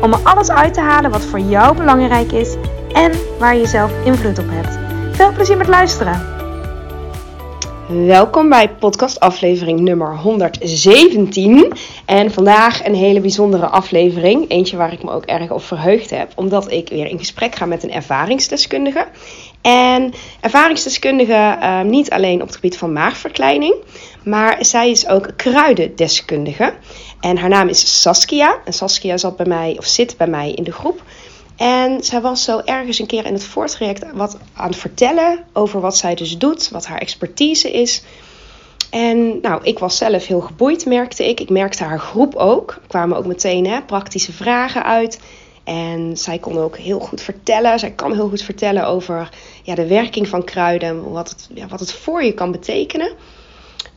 om er alles uit te halen wat voor jou belangrijk is en waar je zelf invloed op hebt. Veel plezier met luisteren! Welkom bij podcast aflevering nummer 117. En vandaag een hele bijzondere aflevering. Eentje waar ik me ook erg op verheugd heb. Omdat ik weer in gesprek ga met een ervaringsdeskundige. En ervaringsdeskundige uh, niet alleen op het gebied van maagverkleining. Maar zij is ook kruidendeskundige. En haar naam is Saskia. En Saskia zat bij mij, of zit bij mij in de groep. En zij was zo ergens een keer in het voortraject wat aan het vertellen over wat zij dus doet, wat haar expertise is. En nou, ik was zelf heel geboeid, merkte ik. Ik merkte haar groep ook. Er kwamen ook meteen hè, praktische vragen uit. En zij kon ook heel goed vertellen. Zij kan heel goed vertellen over ja, de werking van kruiden. Wat het, ja, wat het voor je kan betekenen.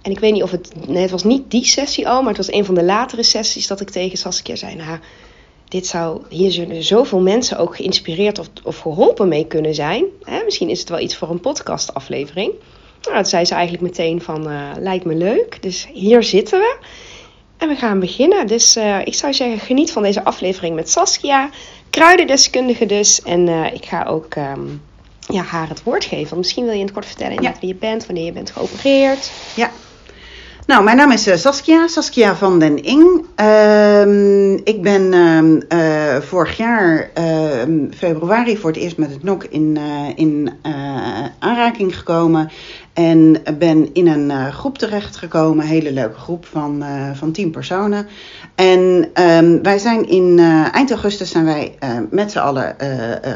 En ik weet niet of het. Nee, het was niet die sessie al, maar het was een van de latere sessies dat ik tegen Saskia zei. Nou, dit zou, hier zullen zoveel mensen ook geïnspireerd of, of geholpen mee kunnen zijn. Hè? Misschien is het wel iets voor een podcastaflevering. Nou, dat zei ze eigenlijk meteen van, uh, lijkt me leuk. Dus hier zitten we. En we gaan beginnen. Dus uh, ik zou zeggen, geniet van deze aflevering met Saskia. Kruidendeskundige dus. En uh, ik ga ook um, ja, haar het woord geven. Misschien wil je in het kort vertellen ja. wie je bent, wanneer je bent geopereerd. Ja, nou, mijn naam is uh, Saskia, Saskia van den Ing. Uh, ik ben uh, vorig jaar ehm, februari voor het eerst met het NOK in, eh, in aanraking gekomen. En ben in een groep terechtgekomen, een hele leuke groep van, van tien personen. En wij zijn in eind augustus zijn wij met z'n allen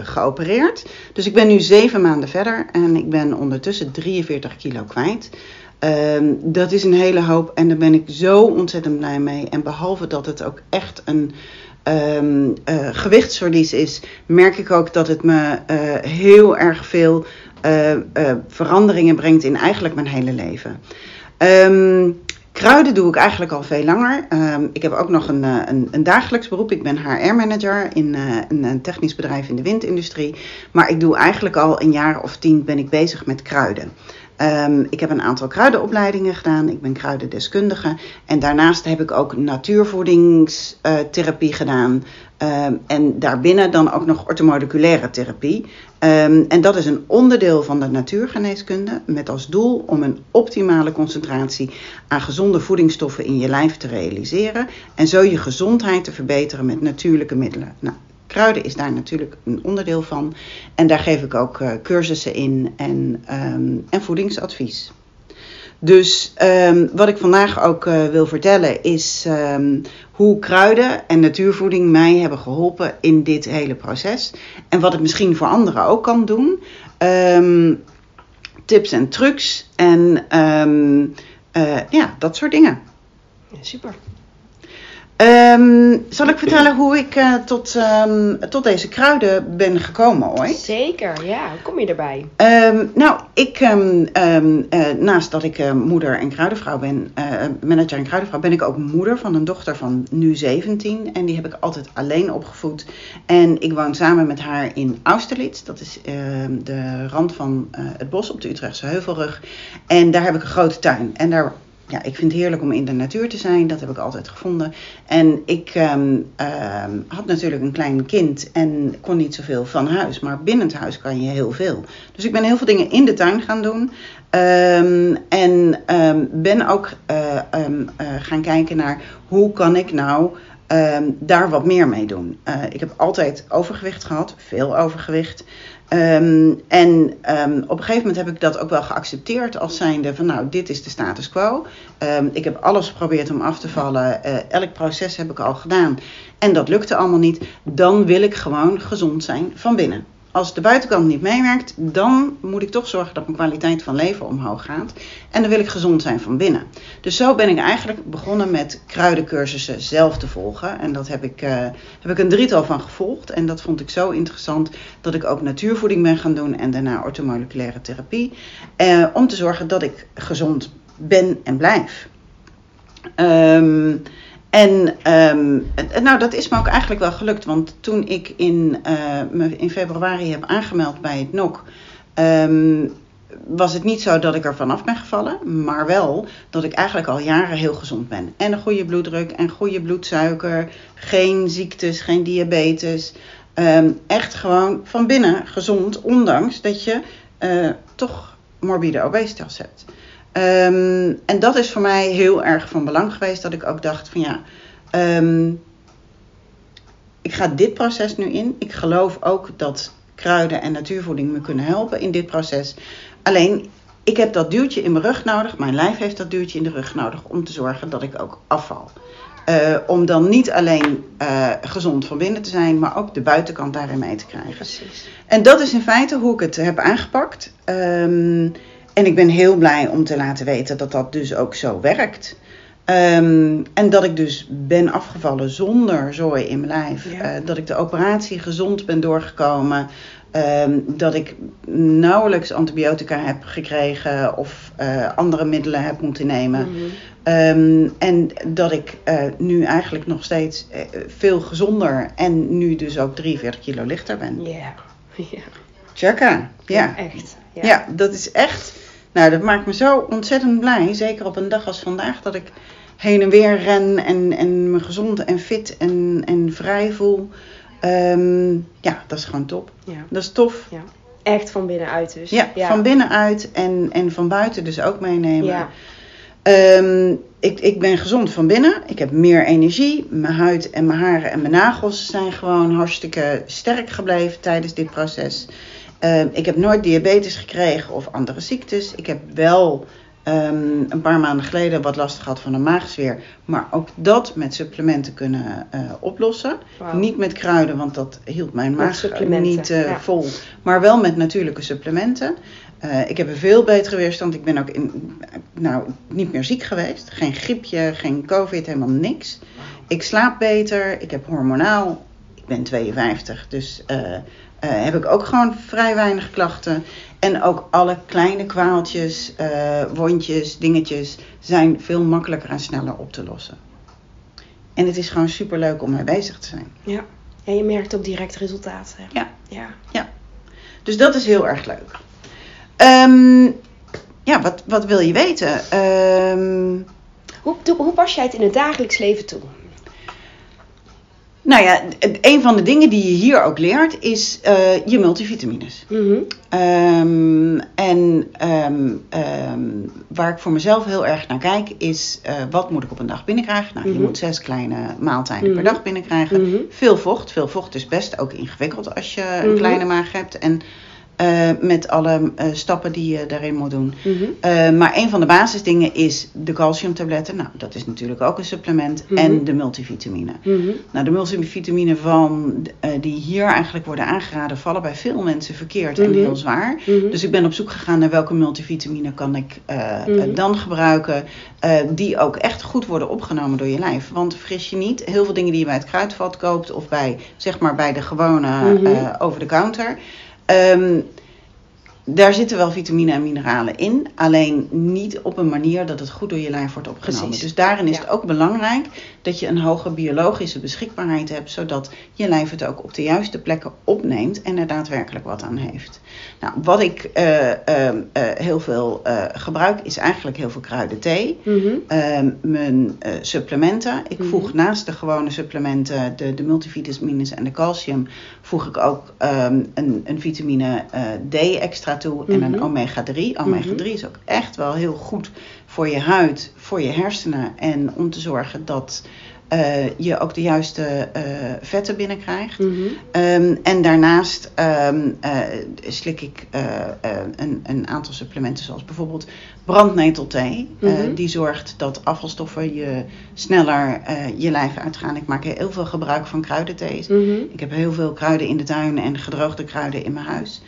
geopereerd. Dus ik ben nu zeven maanden verder en ik ben ondertussen 43 kilo kwijt. Um, dat is een hele hoop en daar ben ik zo ontzettend blij mee. En behalve dat het ook echt een um, uh, gewichtsverlies is, merk ik ook dat het me uh, heel erg veel uh, veranderingen brengt in eigenlijk mijn hele leven. Um, Kruiden doe ik eigenlijk al veel langer. Ik heb ook nog een, een, een, dagelijks beroep. Ik ben HR-manager in een, een, technisch bedrijf in de windindustrie. Maar ik doe eigenlijk al een jaar of tien ben ik bezig met kruiden. Um, ik heb een aantal kruidenopleidingen gedaan. Ik ben kruidendeskundige. En daarnaast heb ik ook natuurvoedingstherapie gedaan. Um, en daarbinnen dan ook nog ortomoleculaire therapie. Um, en dat is een onderdeel van de natuurgeneeskunde. Met als doel om een optimale concentratie aan gezonde voedingsstoffen in je lijf te realiseren. En zo je gezondheid te verbeteren met natuurlijke middelen. Nou, Kruiden is daar natuurlijk een onderdeel van. En daar geef ik ook uh, cursussen in en, um, en voedingsadvies. Dus um, wat ik vandaag ook uh, wil vertellen is um, hoe kruiden en natuurvoeding mij hebben geholpen in dit hele proces. En wat het misschien voor anderen ook kan doen. tips en trucs en uh, ja, dat soort dingen. Super. Um, zal ik vertellen hoe ik uh, tot, um, tot deze kruiden ben gekomen ooit? Zeker, ja. Hoe kom je erbij? Um, nou, ik, uh, naast dat ik uh, moeder en kruidenvrouw ben, manager en kruidenvrouw, ben ik ook moeder van een dochter van nu 17. En die heb ik altijd alleen opgevoed. En ik woon samen met haar in Austerlitz. Dat is de rand van het bos op de Utrechtse Heuvelrug. En daar heb ik een grote tuin. En daar ja, ik vind het heerlijk om in de natuur te zijn. Dat heb ik altijd gevonden. En ik um, um, had natuurlijk een klein kind en kon niet zoveel van huis. Maar binnen het huis kan je heel veel. Dus ik ben heel veel dingen in de tuin gaan doen. Um, en ben ook uh, uh, gaan kijken naar hoe kan ik nou daar wat meer mee doen. Uh, ik heb altijd overgewicht gehad, veel overgewicht. Um, en um, op een gegeven moment heb ik dat ook wel geaccepteerd als zijnde van nou, dit is de status quo. Um, ik heb alles geprobeerd om af te vallen. Uh, elk proces heb ik al gedaan. En dat lukte allemaal niet. Dan wil ik gewoon gezond zijn van binnen. Als de buitenkant niet meewerkt, dan moet ik toch zorgen dat mijn kwaliteit van leven omhoog gaat. En dan wil ik gezond zijn van binnen. Dus zo ben ik eigenlijk begonnen met kruidencursussen zelf te volgen. En dat heb ik, uh, heb ik een drietal van gevolgd. En dat vond ik zo interessant dat ik ook natuurvoeding ben gaan doen en daarna ortomoleculaire therapie. Uh, om te zorgen dat ik gezond ben en blijf. Um, en um, nou, dat is me ook eigenlijk wel gelukt. Want toen ik in, uh, me in februari heb aangemeld bij het NOC, um, was het niet zo dat ik er vanaf ben gevallen. Maar wel dat ik eigenlijk al jaren heel gezond ben. En een goede bloeddruk en goede bloedsuiker. Geen ziektes, geen diabetes. Um, echt gewoon van binnen gezond. Ondanks dat je uh, toch morbide obesitas hebt. Um, en dat is voor mij heel erg van belang geweest. Dat ik ook dacht van ja, um, ik ga dit proces nu in. Ik geloof ook dat kruiden en natuurvoeding me kunnen helpen in dit proces. Alleen, ik heb dat duwtje in mijn rug nodig. Mijn lijf heeft dat duwtje in de rug nodig om te zorgen dat ik ook afval. Uh, om dan niet alleen uh, gezond van binnen te zijn, maar ook de buitenkant daarin mee te krijgen. Precies. En dat is in feite hoe ik het heb aangepakt. Um, en ik ben heel blij om te laten weten dat dat dus ook zo werkt. Um, en dat ik dus ben afgevallen zonder zooi in mijn lijf. Ja. Uh, dat ik de operatie gezond ben doorgekomen. Um, dat ik nauwelijks antibiotica heb gekregen of uh, andere middelen heb moeten nemen. Mhm. Um, en dat ik uh, nu eigenlijk nog steeds veel gezonder en nu dus ook 43 kilo lichter ben. Ja. Ja. Tjaka, ja. Echt. Ja. ja, dat is echt. Nou, dat maakt me zo ontzettend blij. Zeker op een dag als vandaag, dat ik heen en weer ren en, en me gezond en fit en, en vrij voel. Um, ja, dat is gewoon top. Ja. Dat is tof. Ja. Echt van binnenuit dus. Ja, ja. van binnenuit en, en van buiten dus ook meenemen. Ja. Um, ik, ik ben gezond van binnen. Ik heb meer energie. Mijn huid en mijn haren en mijn nagels zijn gewoon hartstikke sterk gebleven tijdens dit proces. Uh, ik heb nooit diabetes gekregen of andere ziektes. Ik heb wel um, een paar maanden geleden wat last gehad van een maagzweer. Maar ook dat met supplementen kunnen uh, oplossen. Wow. Niet met kruiden, want dat hield mijn maag niet uh, ja. vol. Maar wel met natuurlijke supplementen. Uh, ik heb een veel betere weerstand. Ik ben ook in, nou, niet meer ziek geweest. Geen griepje, geen covid, helemaal niks. Ik slaap beter. Ik heb hormonaal. Ik ben 52, dus heb ik ook gewoon vrij weinig klachten. En ook alle kleine kwaaltjes, wondjes, dingetjes zijn veel makkelijker en sneller op te lossen. En het is gewoon super leuk om mee bezig te zijn. Ja. En je merkt ook direct resultaten. Ja. Ja. ja. Dus dat is heel erg leuk. Um, ja, wat, wat wil je weten? Um, hoe, hoe pas jij het in het dagelijks leven toe? Nou ja, een van de dingen die je hier ook leert is uh, je multivitamines. Mm -hmm. um, en um, waar ik voor mezelf heel erg naar kijk is uh, wat moet ik op een dag binnenkrijgen? Nou, mm -hmm. Mhm. je moet zes kleine maaltijden mm -hmm. per dag binnenkrijgen. Mhm. Veel vocht. Veel vocht is best ook ingewikkeld als je een kleine maag hebt. En uh, met alle uh, stappen die je daarin moet doen. Mhm. Mm -hmm. uh, maar een van de basisdingen is de calciumtabletten. Nou, dat is natuurlijk ook een supplement. Mhm. Mm -hmm. En de multivitamine. Mm -hmm. Nou, de multivitamine van, die hier eigenlijk worden aangeraden, vallen bij veel mensen verkeerd Mhm. en heel zwaar. Dus ik ben op zoek gegaan naar welke multivitamine kan ik Mhm. dan gebruiken. die ook echt goed worden opgenomen door je lijf. Want vergis je niet, heel veel dingen die je bij het kruidvat koopt of bij, zeg maar, bij de gewone Mhm. over de counter. Um, daar zitten wel vitamine en mineralen in, alleen niet op een manier dat het goed door je lijf wordt opgenomen. Precies. Dus daarin is Ja. het ook belangrijk dat je een hoge biologische beschikbaarheid hebt, zodat je lijf het ook op de juiste plekken opneemt en er daadwerkelijk wat aan heeft. Nou, wat ik uh, uh, uh, heel veel gebruik is eigenlijk heel veel kruidenthee. Mm -hmm. mijn supplementen. Ik Mhm. voeg naast de gewone supplementen, de, de multivitamines en de calcium, voeg ik ook um, een, een vitamine D extra toe en Mhm. een omega 3. Omega 3 is ook echt wel heel goed voor je huid, voor je hersenen en om te zorgen dat eh, je ook de juiste eh, vetten binnenkrijgt. Mhm. Ehm, en daarnaast ehm, eh, slik ik een, een aantal supplementen, zoals bijvoorbeeld brandnetelthee. Mhm. die zorgt dat afvalstoffen je sneller je lijf uitgaan. Ik maak heel veel gebruik van kruidenthees. Mhm. Ik heb heel veel kruiden in de tuin en gedroogde kruiden in mijn huis.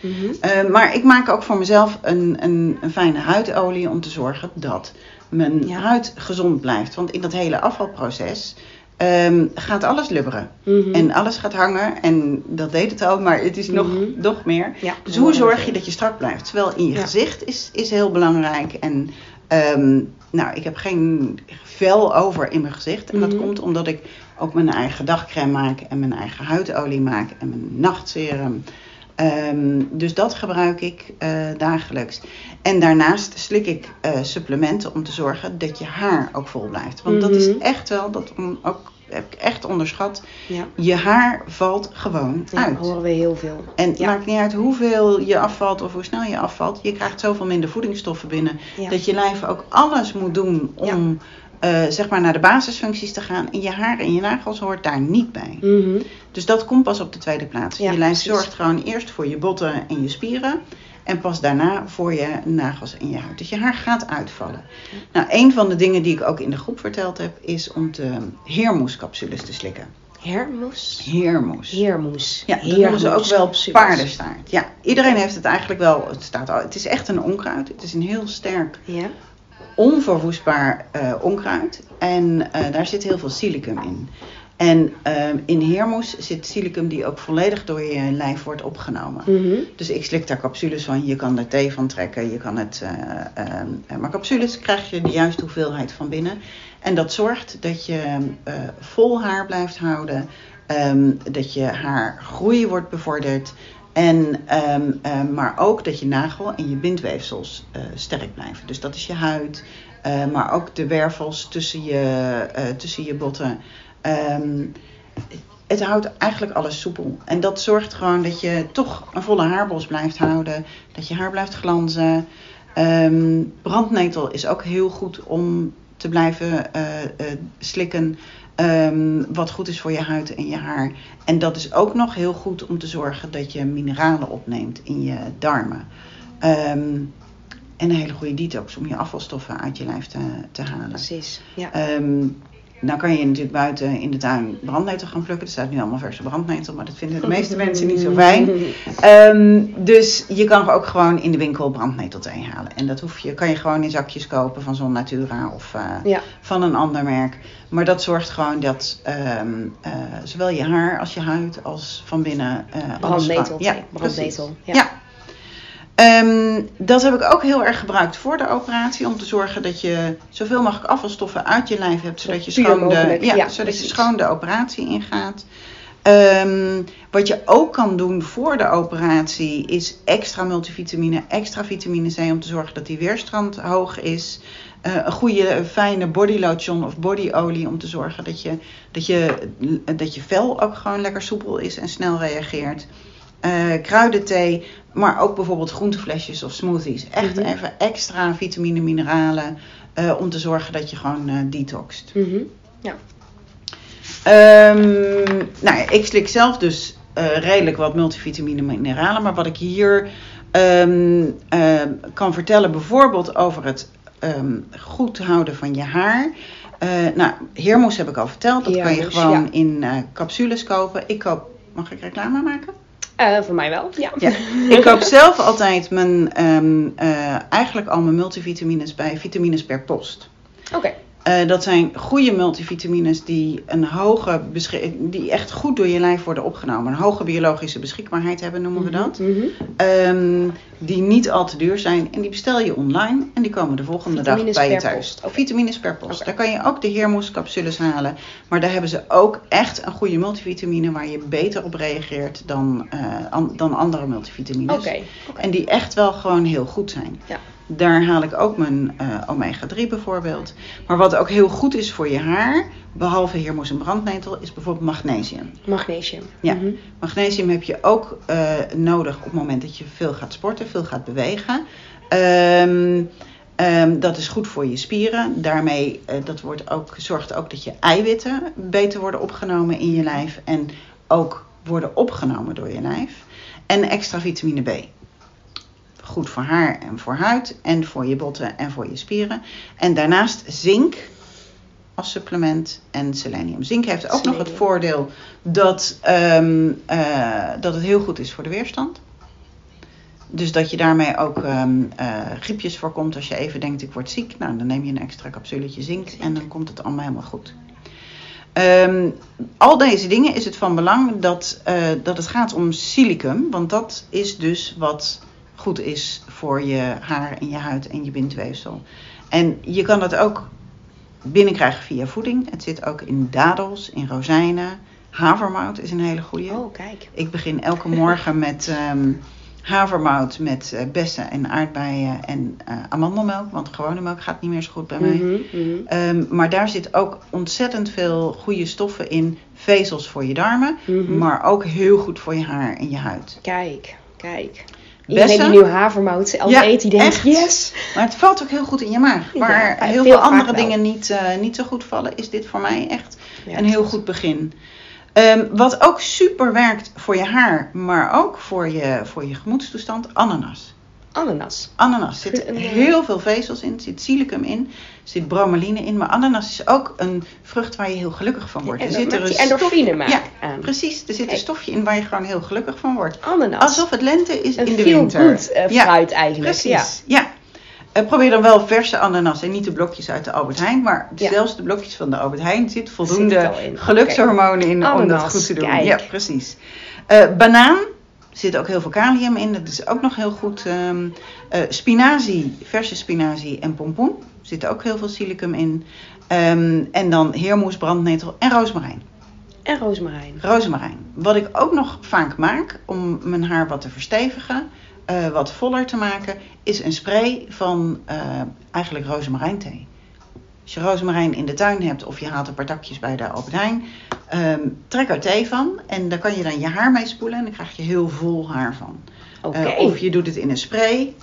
Maar ik maak ook voor mezelf een, een, een fijne huidolie om te zorgen dat mijn Ja. huid gezond blijft. Want in dat hele afvalproces ehm, gaat alles lubberen. Mhm. En alles gaat hangen. En dat deed het al, maar het is nog, Mhm. nog meer. Ja, Dus hoe zorg je dat je strak blijft? Zowel in je Ja. gezicht is, is heel belangrijk. En ehm, nou, ik heb geen vel over in mijn gezicht. En dat Mhm. komt omdat ik ook mijn eigen dagcreme maak. En mijn eigen huidolie maak. En mijn nachtserum. Ehm, dus dat gebruik ik eh, dagelijks. En daarnaast slik ik eh, supplementen om te zorgen dat je haar ook vol blijft. Want dat is Mhm. echt wel, dat on- ook, heb ik echt onderschat. Ja, Je haar valt gewoon ja uit. horen we heel veel. En het Ja. maakt niet uit hoeveel je afvalt of hoe snel je afvalt. Je krijgt zoveel minder voedingsstoffen binnen. Dat je lijf ook alles moet doen om eh, zeg maar naar de basisfuncties te gaan. En je haar en je nagels hoort daar niet bij. Mhm. Dus dat komt pas op de tweede plaats. Ja, je lijf zorgt gewoon eerst voor je botten en je spieren. En pas daarna voor je nagels en je huid. Dus je haar gaat uitvallen. Nou, een van de dingen die ik ook in de groep verteld heb, is om de heermoescapsules te slikken. Hermoes. Heermoes. Heermoes. Ja, dat noemen ze ook wel paardenstaart. Ja, iedereen heeft het eigenlijk wel. Het, staat al, het is echt een onkruid. Het is een heel sterk, Ja. Onverwoestbaar eh, onkruid. En eh, daar zit heel veel silicum in. En eh, in heermoes zit silicum die ook volledig door je lijf wordt opgenomen. Mhm. Dus ik slik daar capsules van. Je kan er thee van trekken. Je kan het, maar capsules krijg je de juiste hoeveelheid van binnen. En dat zorgt dat je vol haar blijft houden. ehm, dat je haar groei wordt bevorderd. En, ehm, ehm, maar ook dat je nagel en je bindweefsels eh, sterk blijven. Dus dat is je huid. eh, maar ook de wervels tussen je, eh, tussen je botten. Ehm, het houdt eigenlijk alles soepel. En dat zorgt gewoon dat je toch een volle haarbos blijft houden. Dat je haar blijft glanzen. Brandnetel is ook heel goed om te blijven slikken. Ehm, wat goed is voor je huid en je haar. En dat is ook nog heel goed om te zorgen dat je mineralen opneemt in je darmen. Ehm, en een hele goede detox om je afvalstoffen uit je lijf te, te halen. Precies. Ja. Ehm nou kan je natuurlijk buiten in de tuin brandnetel gaan plukken. Er staat nu allemaal verse brandnetel, maar dat vinden de meeste mensen niet zo fijn. Ehm, dus je kan ook gewoon in de winkel brandnetelthee halen. En dat hoef je, kan je gewoon in zakjes kopen van Zon Natura of eh, Ja. van een ander merk. Maar dat zorgt gewoon dat ehm, eh, zowel je haar als je huid als van binnen eh alles Brandnetel. Ja, brandnetel. Ja. Ehm, dat heb ik ook heel erg gebruikt voor de operatie. Om te zorgen dat je zoveel mogelijk afvalstoffen uit je lijf hebt. Zodat je, schoon de, ja, ja, zodat je schoon de operatie ingaat. Ehm, wat je ook kan doen voor de operatie is extra multivitamine, extra vitamine C om te zorgen dat die weerstand hoog is. Eh, een goede fijne body lotion of bodyolie om te zorgen dat je, dat, je, dat je vel ook gewoon lekker soepel is en snel reageert. Eh, kruidenthee, maar ook bijvoorbeeld groenteflesjes of smoothies. Echt Mhm. even extra vitamine, mineralen eh, om te zorgen dat je gewoon eh detoxt. Mhm. Ehm, nou ja, ik slik zelf dus redelijk wat multivitamine en mineralen. Maar wat ik hier ehm, ehm, kan vertellen, bijvoorbeeld over het ehm, goed houden van je haar. Nou, heermoes heb ik al verteld. Dat kan je gewoon ja. in capsules kopen. Ik koop, mag ik reclame maken? Eh, voor mij wel, ja. Ja. Ik koop zelf altijd mijn, ehm, eh, eigenlijk al mijn multivitamines bij Vitamines per Post. Oké. Eh, dat zijn goede multivitamines die, een hoge die echt goed door je lijf worden opgenomen. Een hoge biologische beschikbaarheid hebben, noemen we dat. Mhm. Ehm, die niet al te duur zijn. En die bestel je online en die komen de volgende Vitamines dag bij je thuis. Vitamines per post. Daar kan je ook de heermoescapsules halen. Maar daar hebben ze ook echt een goede multivitamine waar je beter op reageert dan, eh, an- dan andere multivitamines. Oké. En die echt wel gewoon heel goed zijn. Ja. Daar haal ik ook mijn eh, omega-3 bijvoorbeeld. Maar wat ook heel goed is voor je haar, behalve heermoes en brandnetel, is bijvoorbeeld magnesium. Magnesium. Ja. Mhm. Magnesium heb je ook eh, nodig op het moment dat je veel gaat sporten, veel gaat bewegen. Ehm, Ehm, dat is goed voor je spieren. Daarmee eh, dat wordt ook, zorgt ook dat je eiwitten beter worden opgenomen in je lijf. En ook worden opgenomen door je lijf. En extra vitamine B. Goed voor haar en voor huid. En voor je botten en voor je spieren. En daarnaast zink als supplement en selenium. Zink heeft ook nog het voordeel dat, ehm, eh, dat het heel goed is voor de weerstand. Dus dat je daarmee ook ehm, eh, griepjes voorkomt als je even denkt ik word ziek. Nou, dan neem je een extra capsuletje zink en dan komt het allemaal helemaal goed. Ehm, al deze dingen is het van belang dat, eh, dat het gaat om silicum. Want dat is dus wat goed is voor je haar en je huid en je bindweefsel. En je kan dat ook binnenkrijgen via voeding. Het zit ook in dadels, in rozijnen. Havermout is een hele goede. Oh, kijk. Ik begin elke morgen met ehm, havermout met eh, bessen en aardbeien en eh, amandelmelk. Want gewone melk gaat niet meer zo goed bij mij. Mhm, mhm. Ehm, maar daar zit ook ontzettend veel goede stoffen in. Vezels voor je darmen, Mhm. maar ook heel goed voor je haar en je huid. Kijk, kijk. Iedereen Bessen? die nu havermout al Ja, eet, die denkt, echt. yes. Maar het valt ook heel goed in je maag. Waar ja, heel veel andere wel. dingen niet, eh, niet zo goed vallen, is dit voor mij echt Ja, een heel goed begin. Ehm, wat ook super werkt voor je haar, maar ook voor je, voor je gemoedstoestand, ananas. Ananas. Ananas zit een, eh, heel veel vezels in, zit silicum in, zit bromeline in. Maar ananas is ook een vrucht waar je heel gelukkig van wordt. Er zit er een endorfine Ja, aan. precies. Er zit een stofje in waar je gewoon heel gelukkig van wordt. Ananas. Alsof het lente is een in de winter. eh, Ja. fruit eigenlijk. Precies, ja. Eh, probeer dan wel verse ananas en niet de blokjes uit de Albert Heijn. Maar zelfs de blokjes van de Albert Heijn zit voldoende in. gelukshormonen in om dat goed te doen. kijk. Ja, precies. Eh, banaan zit ook heel veel kalium in. Dat is ook nog heel goed. Ehm eh, spinazie, verse spinazie en pompoen. Er zit ook heel veel silicum in. Ehm, en dan heermoes, brandnetel en rozemarijn. En rozemarijn. Rozemarijn. Wat ik ook nog vaak maak om mijn haar wat te verstevigen, eh, wat voller te maken, is een spray van eh, eigenlijk rozemarijnthee. Als je rozemarijn in de tuin hebt of je haalt een paar takjes bij de Albert Heijn, ehm, trek er thee van en daar kan je dan je haar mee spoelen en dan krijg je heel vol haar van. Eh, of je doet het in een spray.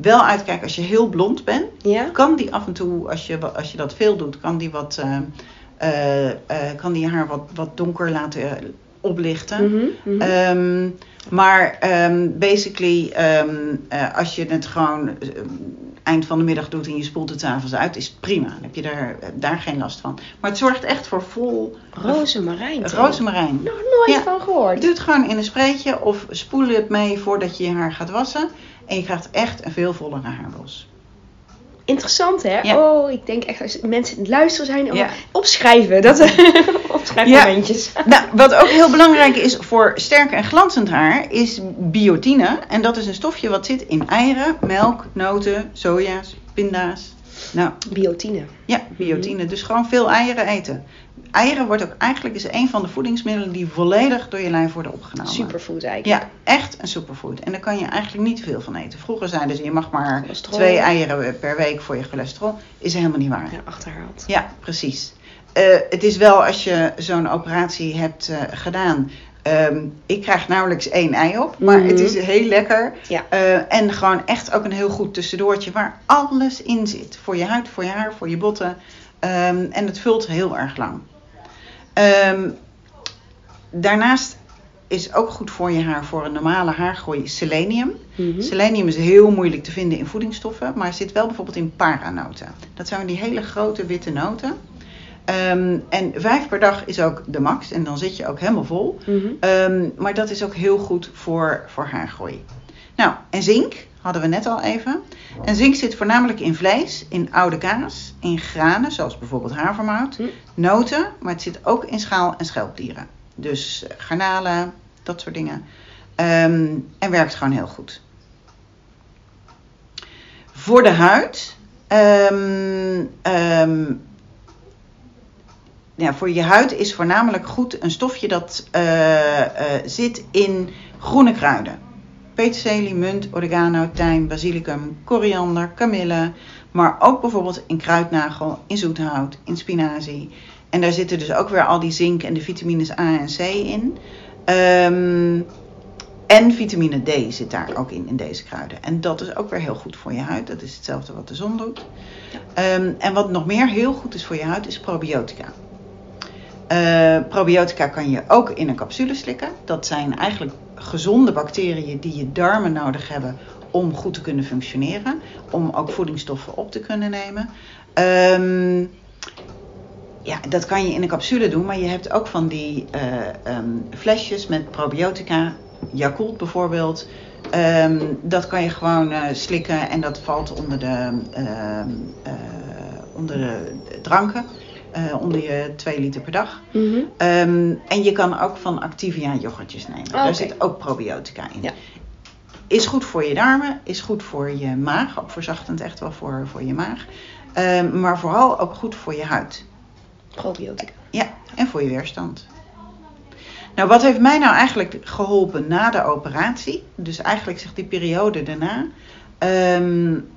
Wel uitkijken als je heel blond bent, Ja? kan die af en toe, als je, als je dat veel doet, kan die, wat, eh, eh, eh, kan die je haar wat, wat donker laten oplichten. Mhm, mhm. Ehm, maar ehm, basically, ehm, eh, als je het gewoon eind van de middag doet en je spoelt het avonds uit, is het prima. Dan heb je daar, eh, daar geen last van. Maar het zorgt echt voor vol Rozemarijn. rozemarijn. Nog nooit Ja. van gehoord. Doe het gewoon in een spreetje of spoel het mee voordat je je haar gaat wassen. En je krijgt echt een veel vollere haarbos. Interessant hè? Ja. Oh, ik denk echt als mensen aan het luisteren zijn, oh, Ja. opschrijven. Dat, opschrijfmomentjes. Nou, wat ook heel belangrijk is voor sterk en glanzend haar, is biotine. En dat is een stofje wat zit in eieren, melk, noten, soja's, pinda's. Nou, Biotine. ja, biotine. Dus gewoon veel eieren eten. Eieren wordt ook eigenlijk is een van de voedingsmiddelen die volledig door je lijf worden opgenomen. Superfood eigenlijk. Ja, echt een superfood. En daar kan je eigenlijk niet veel van eten. Vroeger zeiden ze, je mag maar Cholesterol. twee eieren per week voor je cholesterol. Is helemaal niet waar. Ja, achterhaald. Ja, precies. Eh, het is wel als je zo'n operatie hebt eh, gedaan. ehm, ik krijg nauwelijks één ei op, maar Mhm. het is heel lekker. Ja. Eh, en gewoon echt ook een heel goed tussendoortje waar alles in zit. Voor je huid, voor je haar, voor je botten. Ehm, en het vult heel erg lang. Ehm, daarnaast is ook goed voor je haar, voor een normale haargroei, selenium. Mhm. Selenium is heel moeilijk te vinden in voedingsstoffen, maar zit wel bijvoorbeeld in paranoten. Dat zijn die hele grote witte noten. Ehm, en vijf per dag is ook de max en dan zit je ook helemaal vol. Mhm. Maar dat is ook heel goed voor, voor haargroei. Nou, en zink hadden we net al even. En zink zit voornamelijk in vlees, in oude kaas, in granen, zoals bijvoorbeeld havermout, Hm. noten, maar het zit ook in schaal- en schelpdieren. Dus eh, garnalen, dat soort dingen. Ehm, en werkt gewoon heel goed. Voor de huid. ehm, ehm, ja, voor je huid is voornamelijk goed een stofje dat eh, eh, zit in groene kruiden. Peterselie, munt, oregano, tijm, basilicum, koriander, kamille. Maar ook bijvoorbeeld in kruidnagel, in zoethout, in spinazie. En daar zitten dus ook weer al die zink en de vitamines A en C in. Ehm, En vitamine D zit daar ook in, in deze kruiden. En dat is ook weer heel goed voor je huid. Dat is hetzelfde wat de zon doet. Ehm, en wat nog meer heel goed is voor je huid, is probiotica. Eh, probiotica kan je ook in een capsule slikken. Dat zijn eigenlijk gezonde bacteriën die je darmen nodig hebben om goed te kunnen functioneren. Om ook voedingsstoffen op te kunnen nemen. Ehm, ja, dat kan je in een capsule doen, maar je hebt ook van die eh, ehm, flesjes met probiotica. Yakult bijvoorbeeld. Ehm, dat kan je gewoon uh, slikken en dat valt onder de, onder de dranken. Uh, onder je 2 liter per dag. Mm -hmm. um, en je kan ook van Activia yoghurtjes nemen. Oh, Daar okay. zit ook probiotica in. Ja. Is goed voor je darmen, is goed voor je maag. Ook verzachtend echt wel voor, voor je maag. Um, maar vooral ook goed voor je huid. Probiotica. Ja, en voor je weerstand. Nou, wat heeft mij nou eigenlijk geholpen na de operatie? Dus eigenlijk zegt die periode daarna. Um,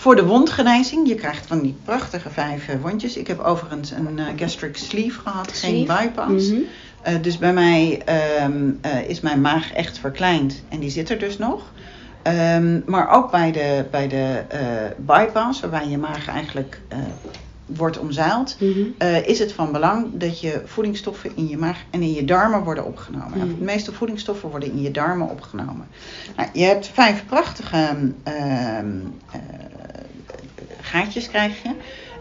voor de wondgenezing, je krijgt van die prachtige vijf uh, wondjes. Ik heb overigens een uh, gastric sleeve gehad, geen bypass. Mm -hmm. uh, dus bij mij um, is mijn maag echt verkleind en die zit er dus nog. Um, maar ook bij de, bij de bypass, waarbij je maag eigenlijk wordt omzeild, mm -hmm. uh, is het van belang dat je voedingsstoffen in je maag en in je darmen worden opgenomen. Mm -hmm. De meeste voedingsstoffen worden in je darmen opgenomen. Nou, je hebt vijf prachtige uh, uh, gaatjes krijg je.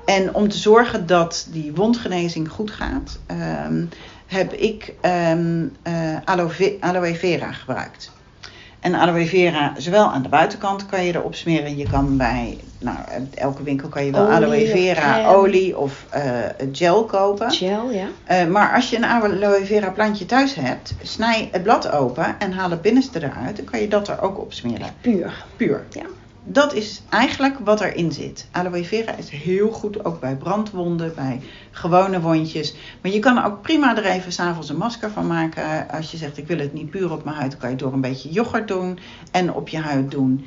En om te zorgen dat die wondgenezing goed gaat, ehm, heb ik um, aloe, aloe vera gebruikt. En aloe vera, zowel aan de buitenkant kan je erop smeren. Je kan bij, nou, elke winkel kan je wel olie, aloe vera olie of uh, gel kopen. Gel, ja. Uh, maar als je een aloe vera plantje thuis hebt, snij het blad open en haal het binnenste eruit. Dan kan je dat er ook op smeren. Puur. Puur. Ja. Dat is eigenlijk wat erin zit. Aloe vera is heel goed ook bij brandwonden, bij gewone wondjes. Maar je kan ook prima er even s'avonds een masker van maken. Als je zegt ik wil het niet puur op mijn huid, kan je door een beetje yoghurt doen en op je huid doen.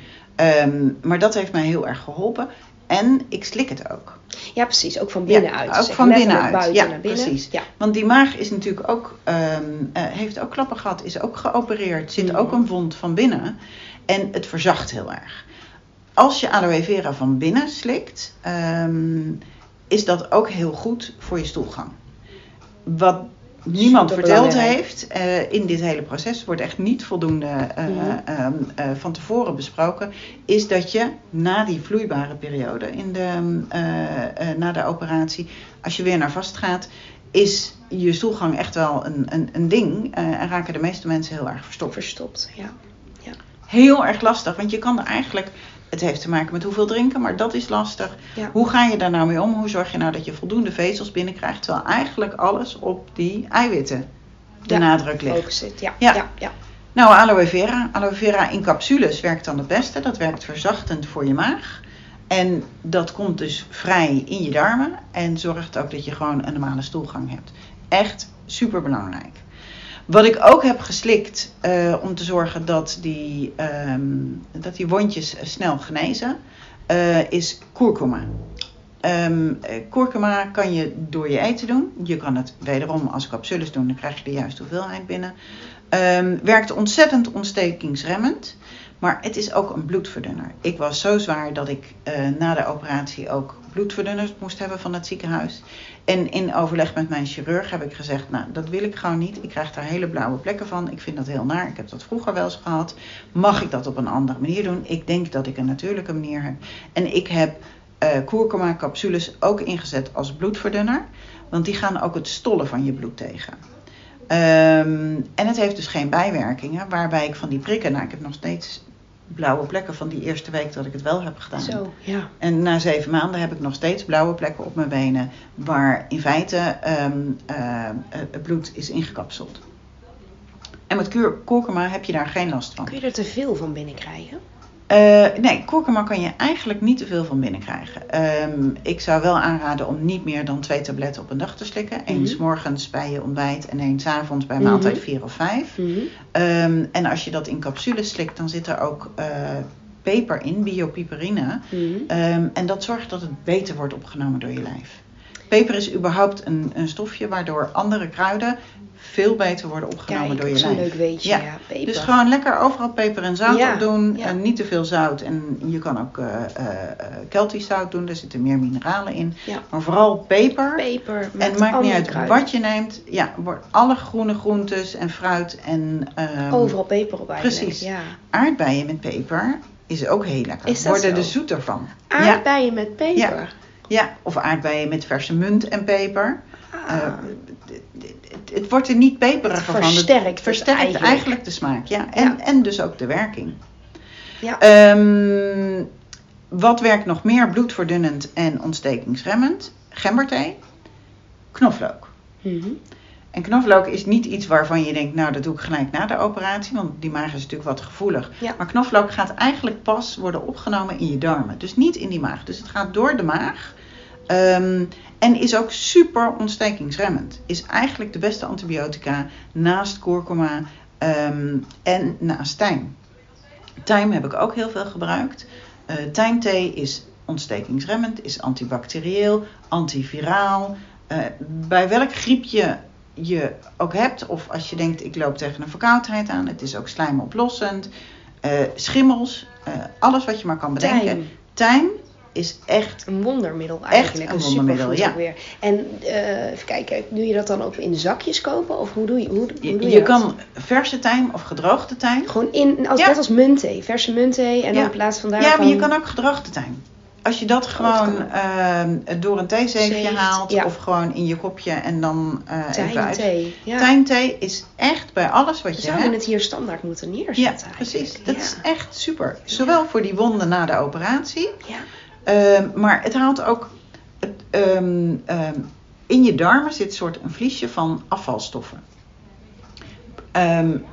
Um, maar dat heeft mij heel erg geholpen. En ik slik het ook. Ja, precies. Ook van binnenuit. Ja, ook van binnenuit. Buiten ja, naar binnen. precies. Ja. Want die maag is natuurlijk ook, um, uh, heeft ook klappen gehad, is ook geopereerd, zit mm. ook een wond van binnen. En het verzacht heel erg als je aloe vera van binnen slikt, um, is dat ook heel goed voor je stoelgang. Wat niemand verteld heeft uh, in dit hele proces, wordt echt niet voldoende uh, mm-hmm. um, uh, van tevoren besproken, is dat je na die vloeibare periode, in de, na de operatie, als je weer naar vast gaat, is je stoelgang echt wel een, een, een ding en raken de meeste mensen heel erg verstopt. Verstopt, ja. ja. Heel erg lastig, want je kan er eigenlijk het heeft te maken met hoeveel drinken, maar dat is lastig. Ja. Hoe ga je daar nou mee om? Hoe zorg je nou dat je voldoende vezels binnenkrijgt, terwijl eigenlijk alles op die eiwitten de ja, nadruk ligt? Zit. Ja. Ja. Ja. ja. Nou, aloe vera. Aloe vera in capsules werkt dan het beste. Dat werkt verzachtend voor je maag. En dat komt dus vrij in je darmen en zorgt ook dat je gewoon een normale stoelgang hebt. Echt super belangrijk. Wat ik ook heb geslikt uh, om te zorgen dat die, um, dat die wondjes snel genezen, uh, is kurkuma. Um, kurkuma kan je door je eten doen. Je kan het wederom als capsules doen, dan krijg je de juiste hoeveelheid binnen. Um, werkt ontzettend ontstekingsremmend. Maar het is ook een bloedverdunner. Ik was zo zwaar dat ik uh, na de operatie ook bloedverdunners moest hebben van het ziekenhuis. En in overleg met mijn chirurg heb ik gezegd, nou dat wil ik gewoon niet. Ik krijg daar hele blauwe plekken van. Ik vind dat heel naar. Ik heb dat vroeger wel eens gehad. Mag ik dat op een andere manier doen? Ik denk dat ik een natuurlijke manier heb. En ik heb uh, kurkuma capsules ook ingezet als bloedverdunner. Want die gaan ook het stollen van je bloed tegen. Um, en het heeft dus geen bijwerkingen. Waarbij ik van die prikken, nou ik heb nog steeds blauwe plekken van die eerste week dat ik het wel heb gedaan. Zo, ja. En na zeven maanden heb ik nog steeds blauwe plekken op mijn benen, waar in feite um, uh, het bloed is ingekapseld. En met kurkuma heb je daar geen last van. Kun je er te veel van binnenkrijgen? Uh, nee, kurkuma kan je eigenlijk niet te veel van binnenkrijgen. Um, ik zou wel aanraden om niet meer dan twee tabletten op een dag te slikken. Mm -hmm. morgens bij je ontbijt en één avonds bij maaltijd 4 mm -hmm. of 5. Mm -hmm. um, en als je dat in capsules slikt, dan zit er ook uh, peper in, biopiperine. Um, en dat zorgt dat het beter wordt opgenomen door je lijf. Peper is überhaupt een, een stofje waardoor andere kruiden veel beter worden opgenomen Kijk, door je dat is lijf. een leuk weetje. Ja. Ja, peper. Dus gewoon lekker overal peper en zout Ja, op doen. ja. En niet te veel zout. En je kan ook eh eh, eh, Keltisch zout doen. Daar zitten meer mineralen in. Maar vooral peper. peper. En het maakt niet uit wat je neemt. Ja, alle groene groentes en fruit en ehm, Overal peper op eigenlijk. precies. Aardbeien met peper is ook heel lekker. Is worden zo? er zoeter van. Aardbeien met peper. ja, of aardbeien met verse munt en peper. Ah. Het, het wordt er niet peperiger van. Het versterkt het versterkt eigenlijk. eigenlijk. de smaak. Ja. En, Ja. en dus ook de werking. ja. Ehm, wat werkt nog meer bloedverdunnend en ontstekingsremmend? Gemberthee, knoflook. Mhm. En knoflook is niet iets waarvan je denkt, nou dat doe ik gelijk na de operatie, want die maag is natuurlijk wat gevoelig. Ja. Maar knoflook gaat eigenlijk pas worden opgenomen in je darmen, dus niet in die maag. Dus het gaat door de maag ehm, en is ook super ontstekingsremmend. Is eigenlijk de beste antibiotica naast kurkuma ehm, en naast tijm. Tijm heb ik ook heel veel gebruikt. Eh tijmthee is ontstekingsremmend, is antibacterieel, antiviraal. Eh, bij welk griepje je ook hebt, of als je denkt ik loop tegen een verkoudheid aan, het is ook slijmoplossend, eh, schimmels, alles wat je maar kan bedenken. Tijm. Tijm is echt, Een wondermiddel eigenlijk. een wondermiddel, ja. ook weer. En eh, even kijken, doe je dat dan ook in zakjes kopen? Of hoe doe je, hoe, hoe je, doe je je, dat? kan verse tijm of gedroogde tijm. Gewoon in, als, Ja. net als muntthee, verse muntthee. En Ja. dan in plaats van daar Ja, maar je kan ook gedroogde tijm. Als je dat gewoon kan ook. ehm, door een theezeefje Zeeft, haalt ja. of gewoon in je kopje en dan uit. Tijmthee. Ja. Tijmthee is echt bij alles wat je zouden hebt. het hier standaard moeten neerzetten Ja, precies. Dat is echt super. Zowel voor die wonden na de operatie, Ja. Ehm, maar het haalt ook het, ehm, ehm, in je darmen zit een soort een vliesje van afvalstoffen.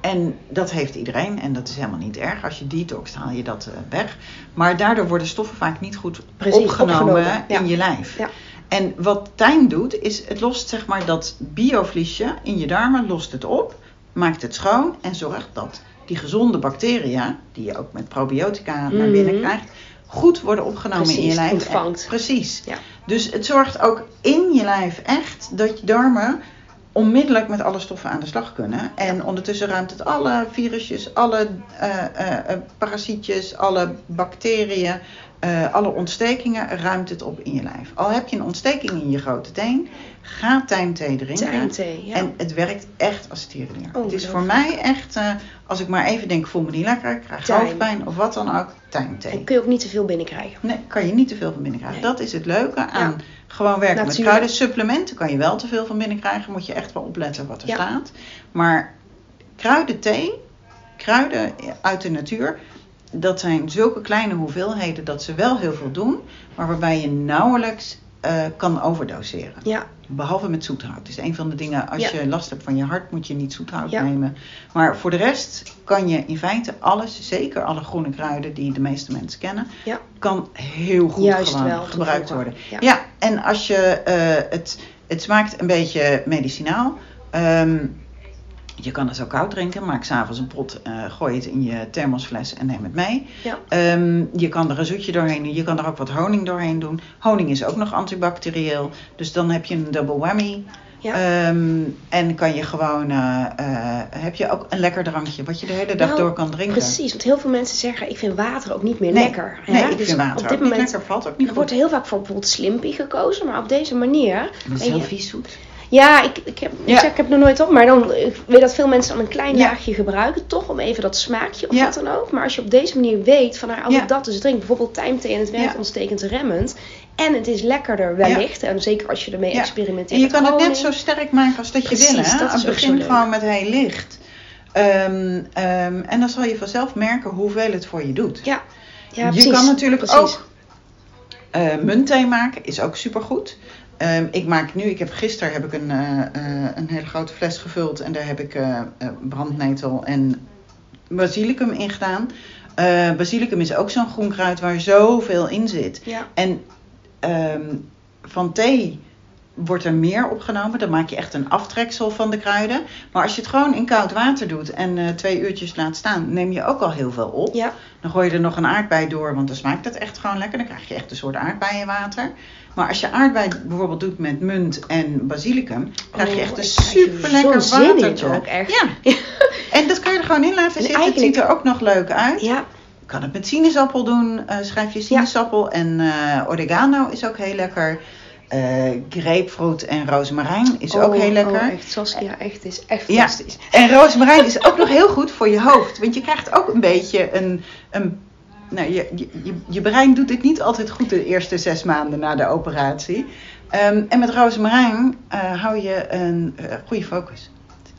En dat heeft iedereen en dat is helemaal niet erg. Als je detoxt haal je dat eh, weg. Maar daardoor worden stoffen vaak niet goed Precies, opgenomen, opgenomen, ja. in je lijf. Ja. En wat tijm doet, is het lost zeg maar dat biovliesje in je darmen, lost het op, maakt het schoon en zorgt dat die gezonde bacteriën, die je ook met probiotica naar Mhm. binnen krijgt, goed worden opgenomen in je lijf. ontvangt. Precies. Ja. Dus het zorgt ook in je lijf echt dat je darmen onmiddellijk met alle stoffen aan de slag kunnen. En ondertussen ruimt het alle virusjes, alle eh, eh, eh, parasietjes, alle bacteriën, eh, alle ontstekingen, ruimt het op in je lijf. Al heb je een ontsteking in je grote teen, ga tijmthee drinken. Tijmthee, ja. En het werkt echt als tierenleer. Oh, het is voor mij echt, eh, als ik maar even denk, voel me niet lekker, ik krijg Tijm. hoofdpijn of wat dan ook, tijmthee. En kun je ook niet te veel binnenkrijgen. Nee, kan je niet te veel van binnen krijgen. Nee. Dat is het leuke aan gewoon werken met kruiden. Supplementen kan je wel te veel van binnen krijgen. Moet je echt wel opletten wat er Ja. staat. Maar kruidenthee, kruiden uit de natuur, dat zijn zulke kleine hoeveelheden dat ze wel heel veel doen. Maar waarbij je nauwelijks eh, kan overdoseren. Ja, Behalve met zoethout. Is een van de dingen, als Ja. je last hebt van je hart, moet je niet zoethout Ja. nemen. Maar voor de rest kan je in feite alles, zeker alle groene kruiden die de meeste mensen kennen, ja. kan heel goed Juist gewoon wel gebruikt worden. Ja. Ja. en als je eh, het, het smaakt een beetje medicinaal. Ehm, je kan het zo koud drinken. Maak s'avonds een pot, eh, gooi het in je thermosfles en neem het mee. Ja. Ehm, je kan er een zoetje doorheen doen. Je kan er ook wat honing doorheen doen. Honing is ook nog antibacterieel. Dus dan heb je een double whammy. Ja. Ehm, en kan je gewoon, eh, eh, heb je ook een lekker drankje wat je de hele dag Nou, door kan drinken. Precies, want heel veel mensen zeggen, ik vind water ook niet meer Nee, lekker. nee, ik Dus vind water op ook dit niet moment lekker. Valt ook niet er wordt heel vaak voor bijvoorbeeld Slimpy gekozen, maar op deze manier. Dat is heel je- vies zoet. Ja, ik, ik, heb, ik, Ja. zeg, ik heb er nog nooit op, maar dan ik weet dat veel mensen dan een klein Ja. laagje gebruiken, toch om even dat smaakje of Ja. wat dan ook. Maar als je op deze manier weet van nou, als ik dat dus drink, bijvoorbeeld tijmthee en het werkt ontstekend remmend. En het is lekkerder wellicht, en zeker als je ermee experimenteert. En je kan het net zo sterk maken als dat je wil. Hè? dat het ook zo begin leuk. gewoon met heel licht. Ehm, ehm, en dan zal je vanzelf merken hoeveel het voor je doet. Ja, ja je precies, kan natuurlijk precies. ook eh muntthee maken, is ook supergoed. Ehm ik maak nu, ik heb gisteren heb ik een, eh, eh, een hele grote fles gevuld en daar heb ik eh, brandnetel en basilicum in gedaan. Basilicum is ook zo'n groen kruid waar zoveel in zit. Ja, En ehm, van thee wordt er meer opgenomen. Dan maak je echt een aftreksel van de kruiden. Maar als je het gewoon in koud water doet en twee uurtjes laat staan, neem je ook al heel veel op. Ja. Dan gooi je er nog een aardbei door, want dan smaakt het echt gewoon lekker. Dan krijg je echt een soort aardbeienwater. Maar als je aardbei bijvoorbeeld doet met munt en basilicum, krijg je Oh, echt een er super lekker watertje. ook, echt. Ja. En dat kan je er gewoon in laten En zitten. Het ziet er ook nog leuk uit. Ja, Je kan het met sinaasappel doen. Eh, schrijf je sinaasappel en eh, oregano is ook heel lekker. Eh grapefruit en rozemarijn is ook Oh, heel lekker. Oh, echt, Saskia, echt, is echt Ja. fantastisch. En rozemarijn is ook nog heel goed voor je hoofd. Want je krijgt ook een beetje een. een nou, je, je, je, brein doet het niet altijd goed de eerste zes maanden na de operatie. Ehm, en met rozemarijn eh, hou je een eh, goede focus.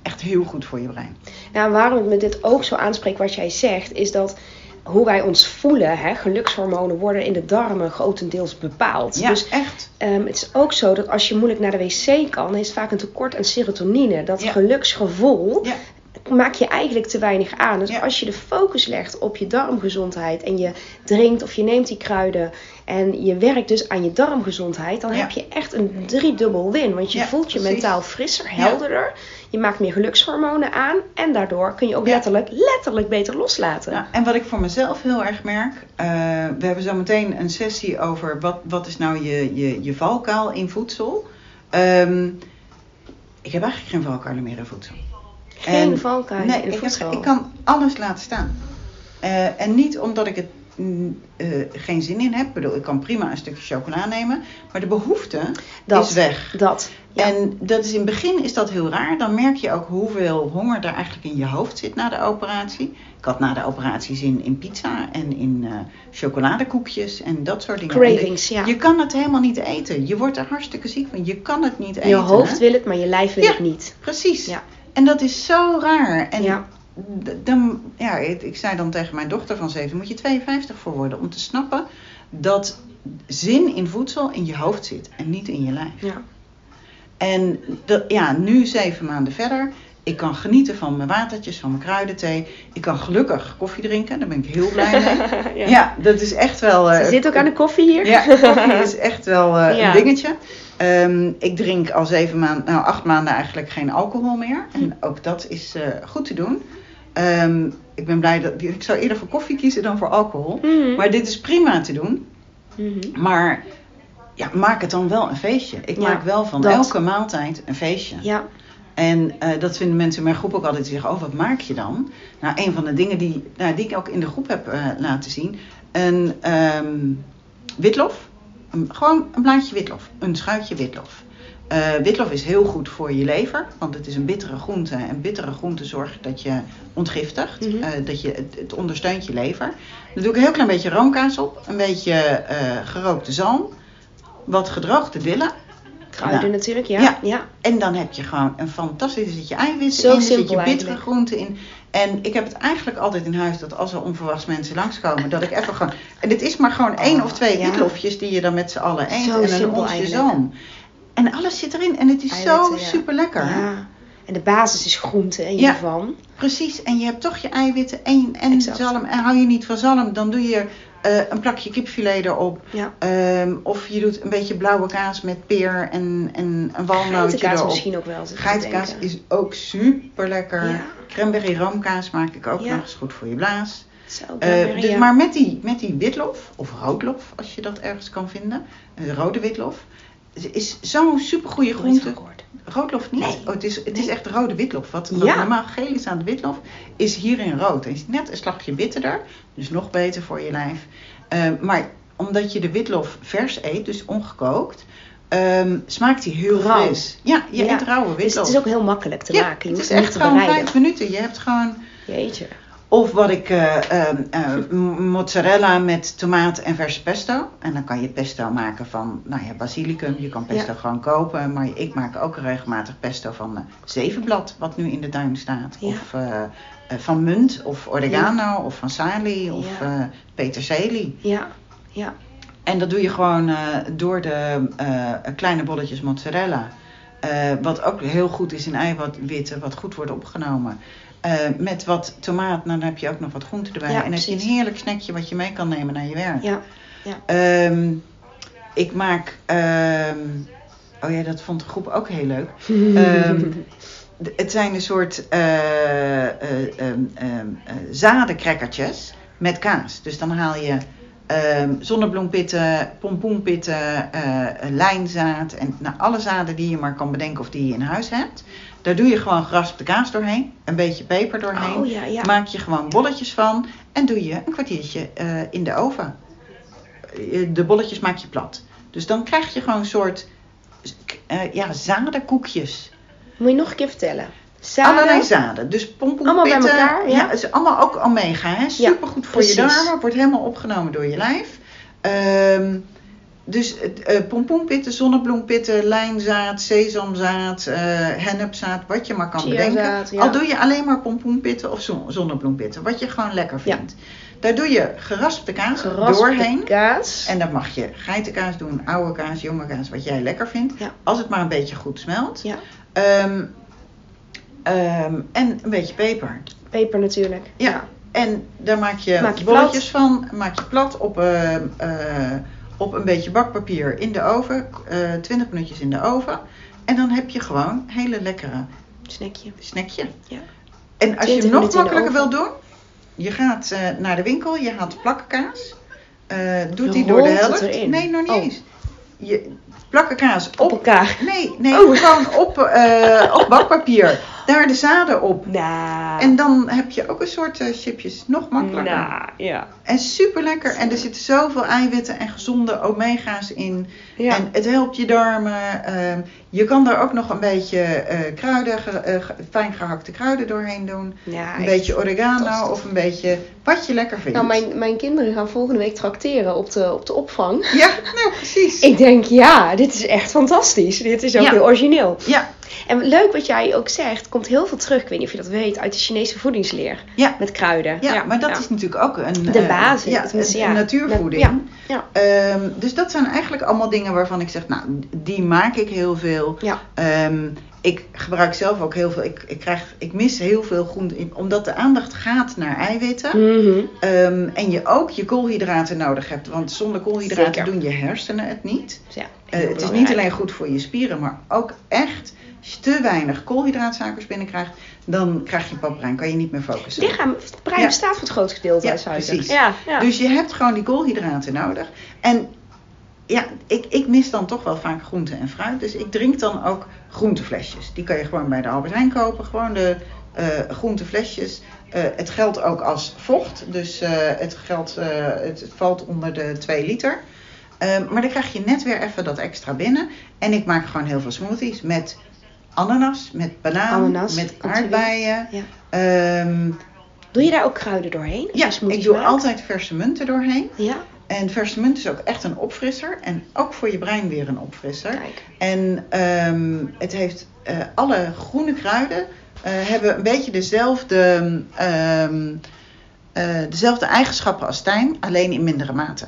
Echt heel goed voor je brein. Nou, waarom het me dit ook zo aanspreekt wat jij zegt, is dat hoe wij ons voelen, hè, gelukshormonen worden in de darmen grotendeels bepaald. Ja, Dus echt. ehm, het is ook zo dat als je moeilijk naar de wc kan, is vaak een tekort aan serotonine. Dat Ja. geluksgevoel Ja. Maak je eigenlijk te weinig aan. Dus Ja. als je de focus legt op je darmgezondheid en je drinkt of je neemt die kruiden en je werkt dus aan je darmgezondheid, dan Ja. heb je echt een driedubbel win. Want je Ja, voelt je precies. mentaal frisser, helderder. Je maakt meer gelukshormonen aan en daardoor kun je ook letterlijk, letterlijk beter loslaten. Nou, en wat ik voor mezelf heel erg merk, eh, we hebben zo meteen een sessie over wat, wat is nou je, je, je valkuil in voedsel. Ehm, ik heb eigenlijk geen valkuilen meer in voedsel. Geen En- valkuilen nee, in ik, heb- ik kan alles laten staan. Eh, en niet omdat ik het mm, eh, geen zin in heb. Ik bedoel, ik kan prima een stukje chocola nemen. Maar de behoefte Dat. is weg. Dat. Ja. En dat is in het begin is dat heel raar. Dan merk je ook hoeveel honger er eigenlijk in je hoofd zit na de operatie. Ik had na de operatie zin in pizza en in eh, chocoladekoekjes en dat soort dingen. Cravings, ja. Je kan het helemaal niet eten. Je wordt er hartstikke ziek van. Je kan het niet eten. je hoofd hè? wil het, maar je lijf wil Ja. het niet. Precies. Ja. En dat is zo raar. En Ja. dan, ja, ik, ik zei dan tegen mijn dochter van 7, moet je 52 voor worden om te snappen dat zin in voedsel in je hoofd zit en niet in je lijf. Ja. En dat, ja, nu zeven maanden verder. Ik kan genieten van mijn watertjes, van mijn kruidenthee. Ik kan gelukkig koffie drinken. Daar ben ik heel blij mee. Ja. ja. dat is echt wel... eh, Ze zit ook aan de koffie hier. Ja, koffie is echt wel eh, Ja. een dingetje. Ehm, ik drink al zeven maanden, nou acht maanden eigenlijk geen alcohol meer. En ook dat is eh, goed te doen. Ehm, ik ben blij dat... Ik zou eerder voor koffie kiezen dan voor alcohol. Mhm. Maar dit is prima te doen. Mhm. Maar ja, maak het dan wel een feestje. Ik Ja, maak wel van dat. elke maaltijd een feestje. Ja. En eh, dat vinden mensen in mijn groep ook altijd. Die zeggen, oh wat maak je dan? Nou, een van de dingen die, nou, die ik ook in de groep heb eh, laten zien. Een ehm, witlof. Gewoon een blaadje witlof. Een schuitje witlof. Eh, witlof is heel goed voor je lever. Want het is een bittere groente. En bittere groente zorgt dat je ontgiftigt. Mhm. Eh, dat je, het, het ondersteunt je lever. Dan doe ik een heel klein beetje roomkaas op. Een beetje eh, gerookte zalm. Wat gedroogde dillen. Kruiden Ja. natuurlijk, ja. Ja. ja. En dan heb je gewoon een fantastisch, er zit je eiwitten Zo in, er zit je bittere groenten in. En ik heb het eigenlijk altijd in huis dat als er onverwachts mensen langskomen, dat ik even gewoon... En het is maar gewoon één Oh, of twee ja. witlofjes die je dan met z'n allen eet Zo en een onsje zalm. En alles zit erin en het is zo ja. super lekker. Ja. En de basis is groente en Ja. hiervan. Precies, en je hebt toch je eiwitten en, en Exact. zalm. En hou je niet van zalm, dan doe je eh, een plakje kipfilet erop. Ja. Ehm, of je doet een beetje blauwe kaas met peer en, en een walnootje Geitenkaas erop. misschien ook wel. Geitenkaas is ook super lekker. Ja. Cranberry roomkaas maak ik ook Ja. nog eens goed voor je blaas. Eh, dus maar met die, met die witlof, of roodlof als je dat ergens kan vinden, een rode witlof, het is zo'n super goede Nooit van groente. Roodlof niet. Nee. Oh, het is, het Nee. is echt rode witlof. Wat, wat Ja. normaal geel is aan de witlof, is hierin rood. Het is net een slagje bitterder, dus nog beter voor je lijf. Eh, maar omdat je de witlof vers eet, dus ongekookt, ehm, smaakt hij heel Rauw. fris. Ja, je Ja. eet rauwe Dus witlof. het is ook heel makkelijk te ja, maken. Je het is echt gewoon vijf minuten. Je hebt gewoon... Jeetje. Of wat ik, eh, ehm, eh, mozzarella met tomaat en verse pesto. En dan kan je pesto maken van, nou ja, basilicum. Je kan pesto Ja. gewoon kopen. Maar ik maak ook regelmatig pesto van zevenblad, wat nu in de tuin staat. Ja. Of eh, van munt, of oregano, of van salie, of peterselie. Ja. Ja. En dat doe je gewoon door de kleine bolletjes mozzarella. wat ook heel goed is in eiwitten, wat goed wordt opgenomen. Eh, met wat tomaat, nou, dan heb je ook nog wat groente erbij. Ja, en dan heb je een precies. heerlijk snackje wat je mee kan nemen naar je werk. Ja. Ehm, ik maak ehm, oh ja, dat vond de groep ook heel leuk. Ehm, het zijn een soort eh eh, eh, zadencrackertjes met kaas. Dus dan haal je zonnebloempitten, pompoenpitten, lijnzaad en nou, alle zaden die je maar kan bedenken of die je in huis hebt. Daar doe je gewoon geraspte kaas doorheen, een beetje peper doorheen. Oh ja, ja. Maak je gewoon bolletjes van en doe je een kwartiertje eh, in de oven. Eh, De bolletjes maak je plat. Dus dan krijg je gewoon een soort eh, ja, zadenkoekjes. Moet je nog een keer vertellen? Zaden? Allerlei zaden. Dus pompoenpitten. Allemaal bij elkaar, ja? het is allemaal ook omega. Hè? Supergoed voor je darmen. Wordt helemaal opgenomen door je lijf. Ehm, dus eh pompoenpitten, zonnebloempitten, lijnzaad, sesamzaad, eh hennepzaad, wat je maar kan Chiazaad, bedenken. ja. Al doe je alleen maar pompoenpitten of zon- zonnebloempitten, wat je gewoon lekker Ja. vindt. Daar doe je geraspte kaas Geraspte doorheen. kaas. En dan mag je geitenkaas doen, oude kaas, jonge kaas, wat jij lekker vindt. Ja. Als het maar een beetje goed smelt. Ja, Ehm, ehm, en een beetje peper. peper natuurlijk. Ja. En daar maak je, Maak je bolletjes van. Maak je plat op, eh, op een beetje bakpapier in de oven. eh 20 minuutjes in de oven. En dan heb je gewoon hele lekkere Snackje. snackje. Ja. En als 20 je hem nog makkelijker wil doen. Je gaat eh, naar de winkel. Je haalt plakkenkaas. eh doet die door de helft. Nee, nog niet Oh. eens. Je plakkenkaas Op op elkaar. Nee, nee Oh. gewoon op, op bakpapier. Daar de zaden op. Nou. En dan heb je ook een soort eh, chipjes. Nog makkelijker. Nou, ja. En super lekker. En er zitten zoveel eiwitten en gezonde omega's in. Ja. En het helpt je darmen. Ehm, je kan daar ook nog een beetje eh, kruiden, eh, fijn gehakte kruiden doorheen doen. ja een beetje oregano of een beetje wat je lekker vindt. Nou, mijn, mijn kinderen gaan volgende week trakteren op de, op de opvang. Ja, nou precies. Ik denk, ja, dit is echt fantastisch. Dit is ook Ja. heel origineel. Ja, En leuk wat jij ook zegt, komt heel veel terug. Ik weet niet of je dat weet, uit de Chinese voedingsleer. ja. Met kruiden. Ja, maar dat ja. is natuurlijk ook een, De eh, basis. ja, een ja. natuurvoeding. Ja, ja. Ehm, dus dat zijn eigenlijk allemaal dingen waarvan ik zeg, nou, die maak ik heel veel. Ja. Ehm, ik gebruik zelf ook heel veel. Ik, ik, krijg, ik mis heel veel groente, omdat de aandacht gaat naar eiwitten. Mhm. Ehm, en je ook je koolhydraten nodig hebt. Want zonder koolhydraten Zeker. doen je hersenen het niet. Ja, Eh, het is niet alleen goed voor je spieren, maar ook echt. Als je te weinig koolhydraatsuikers binnenkrijgt, dan krijg je papbrein. Kan je niet meer focussen. Het lichaam, het brein bestaat voor het grootste gedeelte Ja, uit precies. Ja, ja. Dus je hebt gewoon die koolhydraten nodig. En ja, ik, ik mis dan toch wel vaak groente en fruit. Dus ik drink dan ook groenteflesjes. Die kan je gewoon bij de Albert Heijn kopen. Gewoon de eh groenteflesjes. Eh, het geldt ook als vocht. Dus eh, het, geldt, het valt onder de 2 liter. Ehm, maar dan krijg je net weer even dat extra binnen. En ik maak gewoon heel veel smoothies met ananas, met banaan, Ananas, met aardbeien. Ja. Ehm, Doe je daar ook kruiden doorheen? ja, ik doe altijd verse munten doorheen. Ja, En verse munt is ook echt een opfrisser. En ook voor je brein weer een opfrisser. kijk. En ehm, het heeft eh, alle groene kruiden eh, hebben een beetje dezelfde, ehm, eh, dezelfde eigenschappen als tijm, alleen in mindere mate.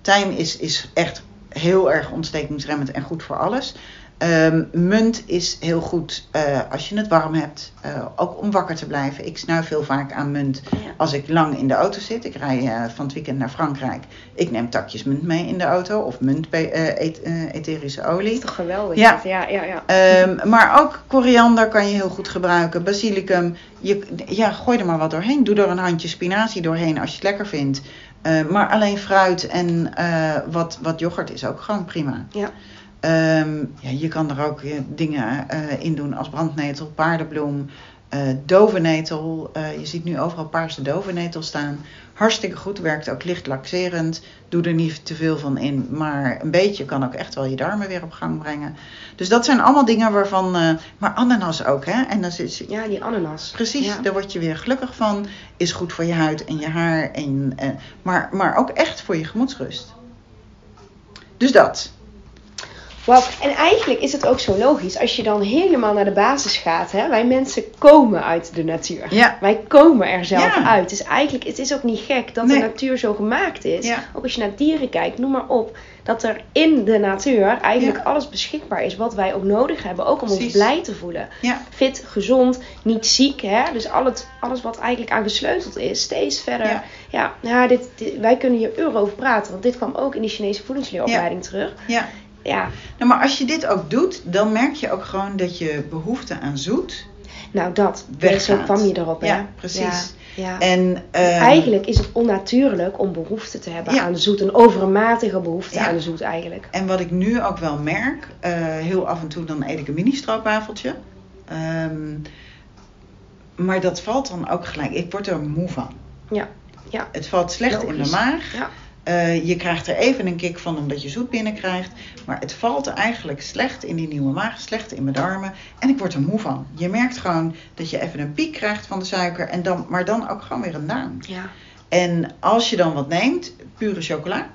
Tijm is, is echt heel erg ontstekingsremmend en goed voor alles. Ehm, munt is heel goed eh, als je het warm hebt, eh, ook om wakker te blijven. Ik snuif heel vaak aan munt Ja. als ik lang in de auto zit. Ik rij eh, van het weekend naar Frankrijk. Ik neem takjes munt mee in de auto of munt et- etherische Dat olie. is toch geweldig? Ja. ja, ja. ja. Ehm, maar ook koriander kan je heel goed gebruiken. Basilicum. Je, ja, gooi er maar wat doorheen. Doe er een handje spinazie doorheen als je het lekker vindt. Eh, maar alleen fruit en wat, wat yoghurt is ook gewoon prima. Ja. Ehm, ja, je kan er ook eh, dingen eh, in doen als brandnetel, paardenbloem, eh dovennetel. Je ziet nu overal paarse dovennetel staan. Hartstikke goed, werkt ook licht laxerend. Doe er niet te veel van in, maar een beetje kan ook echt wel je darmen weer op gang brengen. Dus dat zijn allemaal dingen waarvan. maar ananas ook, hè? En dan zit Ja, die ananas. Precies, Ja. daar word je weer gelukkig van. Is goed voor je huid en je haar. En, maar, maar ook echt voor je gemoedsrust. Dus dat. Wauw, en eigenlijk is het ook zo logisch als je dan helemaal naar de basis gaat. Hè? Wij mensen komen uit de natuur. Ja. Wij komen er zelf Ja. uit. Dus eigenlijk, het is ook niet gek dat Nee. de natuur zo gemaakt is. Ja. Ook als je naar dieren kijkt, noem maar op. Dat er in de natuur eigenlijk alles beschikbaar is wat wij ook nodig hebben. Ook om ons blij te voelen. Fit, gezond, niet ziek. Hè? Dus al het, alles wat eigenlijk aan gesleuteld is, steeds verder. Ja. Ja, ja dit, dit- wij kunnen hier uren over praten. Want dit kwam ook in die Chinese voedingsleeropleiding terug. ja, ja. Nou, maar als je dit ook doet, dan merk je ook gewoon dat je behoefte aan zoet Nou, dat. Zo kwam je erop, hè? Ja, precies. Ja, ja. En ehm, Eigenlijk is het onnatuurlijk om behoefte te hebben Ja. aan zoet. Een overmatige behoefte aan zoet eigenlijk. En wat ik nu ook wel merk, eh, heel af en toe dan eet ik een mini-stroopwafeltje. Ehm, maar dat valt dan ook gelijk. Ik word er moe van. Ja, ja. Het valt slecht in de maag. Ja. Eh, je krijgt er even een kick van omdat je zoet binnenkrijgt. Maar het valt eigenlijk slecht in die nieuwe maag, slecht in mijn darmen. En ik word er moe van. Je merkt gewoon dat je even een piek krijgt van de suiker. En dan, maar dan ook gewoon weer een down. ja. En als je dan wat neemt, pure chocola.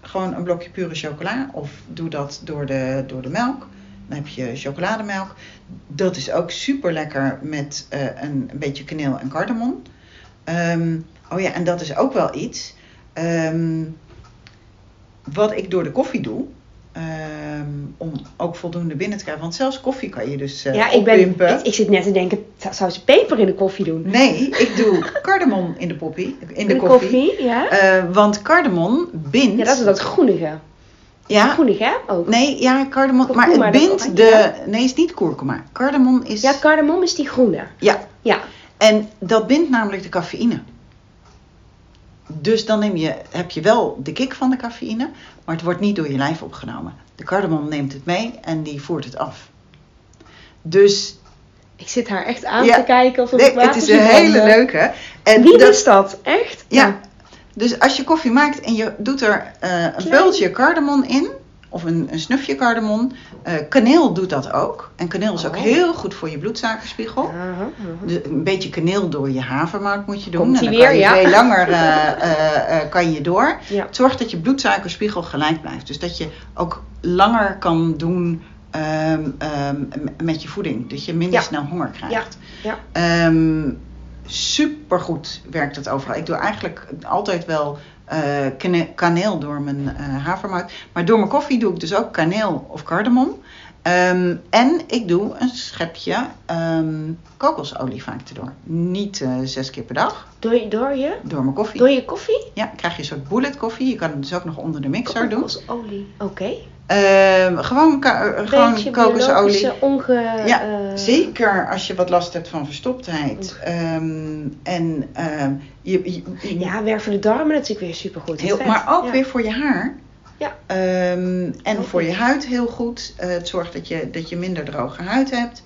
Gewoon een blokje pure chocola. Of doe dat door de, door de melk. Dan heb je chocolademelk. Dat is ook super lekker met eh, een, een beetje kaneel en cardamom. Ehm, oh ja, en dat is ook wel iets. Ehm, wat ik door de koffie doe. ehm, om ook voldoende binnen te krijgen. Want zelfs koffie kan je dus eh ja, ik, ben, ik, ik zit net te denken, zou- ze peper in de koffie doen? Nee, ik doe cardamom in de, poppie, in de, In koffie. ja? Eh, want cardamom bindt. ja, dat is dat groenige. Ja, Groenig, hè? Ook. nee, ja, cardamom. Maar het bindt de. Nee, het is niet kurkuma. Cardamom is. Ja, cardamom is die groene. ja. Ja. En dat bindt namelijk de cafeïne. Dus dan neem je, heb je wel de kick van de cafeïne, maar het wordt niet door je lijf opgenomen. De cardamom neemt het mee en die voert het af. Dus Ik zit haar echt aan Ja. te kijken alsof nee, het is een hele leuke. En Wie dat- is dat? Echt? Ja. Dus als je koffie maakt en je doet er eh, een Klein. peultje cardamom in, of een, een snufje cardamom, eh, kaneel doet dat ook. En kaneel is ook Oh. heel goed voor je bloedsuikerspiegel. Aha. De- een beetje kaneel door je havermout moet je doen. Komt en dan weer, kan je ja. veel langer eh, eh, kan je door. Ja. Het zorgt dat je bloedsuikerspiegel gelijk blijft. Dus dat je ook langer kan doen ehm, ehm, met je voeding. Dat je minder Ja. snel honger krijgt. Ja. Ehm, supergoed werkt het overal. Ik doe eigenlijk altijd wel kaneel door mijn eh havermout. Maar door mijn koffie doe ik dus ook kaneel of cardamom. Ehm, en ik doe een schepje ehm, kokosolie vaak erdoor. Niet eh, zes keer per dag. Door, je, door je? Door mijn koffie. Door je koffie? Ja, krijg je een soort bullet koffie. Je kan het dus ook nog onder de mixer doen. Kokosolie. Oké. Ehm, gewoon eh, gewoon kokosolie. onge... Ja, eh, zeker als je wat last hebt van verstoptheid. Ehm, en je, je- Ja, werk voor de darmen natuurlijk weer supergoed. heel, maar ook Ja. weer voor je haar. Ja. Ehm, en Ook voor je huid heel goed. Eh, het zorgt dat je, dat je minder droge huid hebt.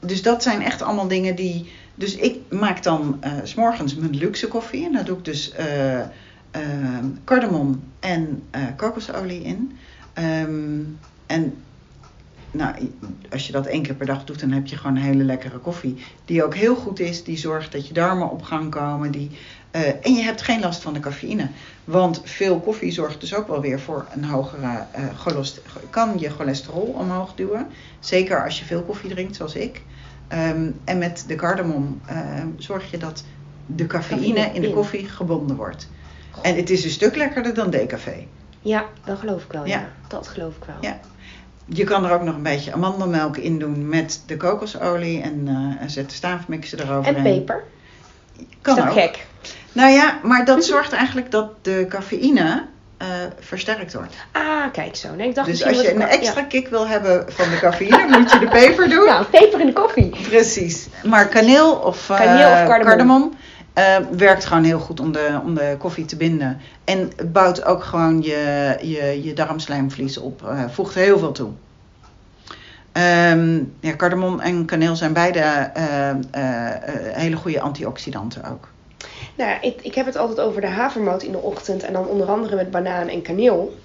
Dus dat zijn echt allemaal dingen die. Dus ik maak dan eh, s s'morgens mijn luxe koffie. En daar doe ik dus eh, ehm, cardamom en kokosolie in. Ehm, en nou, als je dat één keer per dag doet, dan heb je gewoon een hele lekkere koffie. Die ook heel goed is. Die zorgt dat je darmen op gang komen. Die, eh, en je hebt geen last van de cafeïne. Want veel koffie zorgt dus ook wel weer voor een hogere eh kan je cholesterol omhoog duwen. Zeker als je veel koffie drinkt, zoals ik. Ehm, en met de cardamom ehm, zorg je dat de cafeïne Cafeïne in de in. koffie gebonden wordt. En het is een stuk lekkerder dan decafé. Ja, dat geloof ik wel. Ja. Ja. Dat geloof ik wel. Ja. Je kan er ook nog een beetje amandelmelk in doen met de kokosolie en, en zet de staafmixer erover. En peper. Kan is dat ook. gek? Nou ja, maar dat zorgt eigenlijk dat de cafeïne eh, versterkt wordt. Ah, kijk zo. Nee, ik dacht Dus als je een extra kick wil hebben van de cafeïne, moet je de peper doen. Ja. Nou, peper in de koffie. Precies. Maar kaneel of, Kaneel of cardamom. cardamom, eh, werkt gewoon heel goed om de, om de koffie te binden. En bouwt ook gewoon je, je, je darmslijmvlies op. voegt heel veel toe. Ehm, ja, cardamom en kaneel zijn beide hele goede antioxidanten ook. Nou, ja, ik, ik heb het altijd over de havermout in de ochtend. En dan onder andere met banaan en kaneel.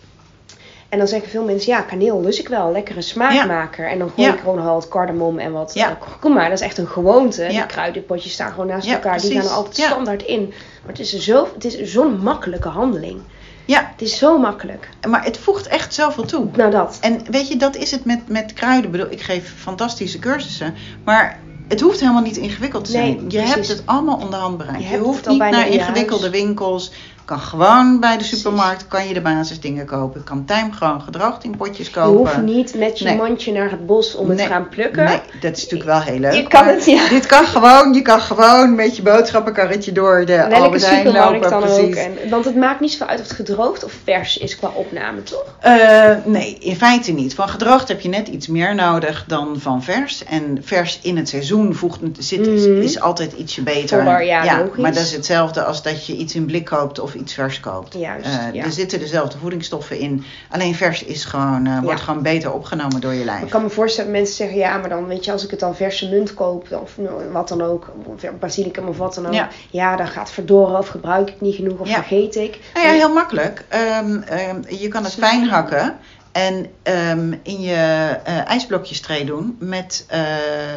En dan zeggen veel mensen, ja, kaneel lust ik wel. Lekkere smaakmaker. En dan gooi Ja. ik gewoon al wat cardamom en wat Ja. ja. kurkuma. Dat is echt een gewoonte. Die kruidenpotjes staan gewoon naast elkaar. Die gaan er altijd standaard in. Maar het is zo- het is zo'n makkelijke handeling. Ja, Het is zo makkelijk. maar het voegt echt zoveel toe. Nou dat. En weet je, dat is het met, met kruiden. Ik bedoel, ik geef fantastische cursussen. Maar het hoeft helemaal niet ingewikkeld te zijn. Nee, je precies. hebt het allemaal onder handbereik. Je hoeft niet naar ingewikkelde huis. winkels. Kan gewoon bij de supermarkt, kan je de basisdingen kopen. Kan tijm gewoon gedroogd in potjes Je kopen. hoeft niet met je Nee. mandje naar het bos om het te gaan plukken. Nee, dat is natuurlijk wel heel leuk. Je kan het, ja. Dit kan gewoon, je kan gewoon met je boodschappenkarretje door de Welke Albert Heijn lopen. dan precies. ook. En, want het maakt niet zoveel uit of het gedroogd of vers is qua opname, toch? Eh, nee, in feite niet. Van gedroogd heb je net iets meer nodig dan van vers. En vers in het seizoen voegt, zit, is, Mhm. is altijd ietsje beter. Ja, logisch. maar dat is hetzelfde als dat je iets in blik koopt of iets vers koopt. Juist, Eh, ja. Er zitten dezelfde voedingsstoffen in. Alleen vers is gewoon, eh, wordt gewoon beter opgenomen door je lijf. Ik kan me voorstellen dat mensen zeggen, ja, maar dan weet je, als ik het dan verse munt koop, of nou, wat dan ook, of basilicum of wat dan ook, Ja. ja, dan gaat het verdoren of gebruik ik niet genoeg of vergeet ik. Nou ja, heel makkelijk. Ehm, ehm, je kan het fijn hakken en ehm, in je eh, ijsblokjes tray doen met,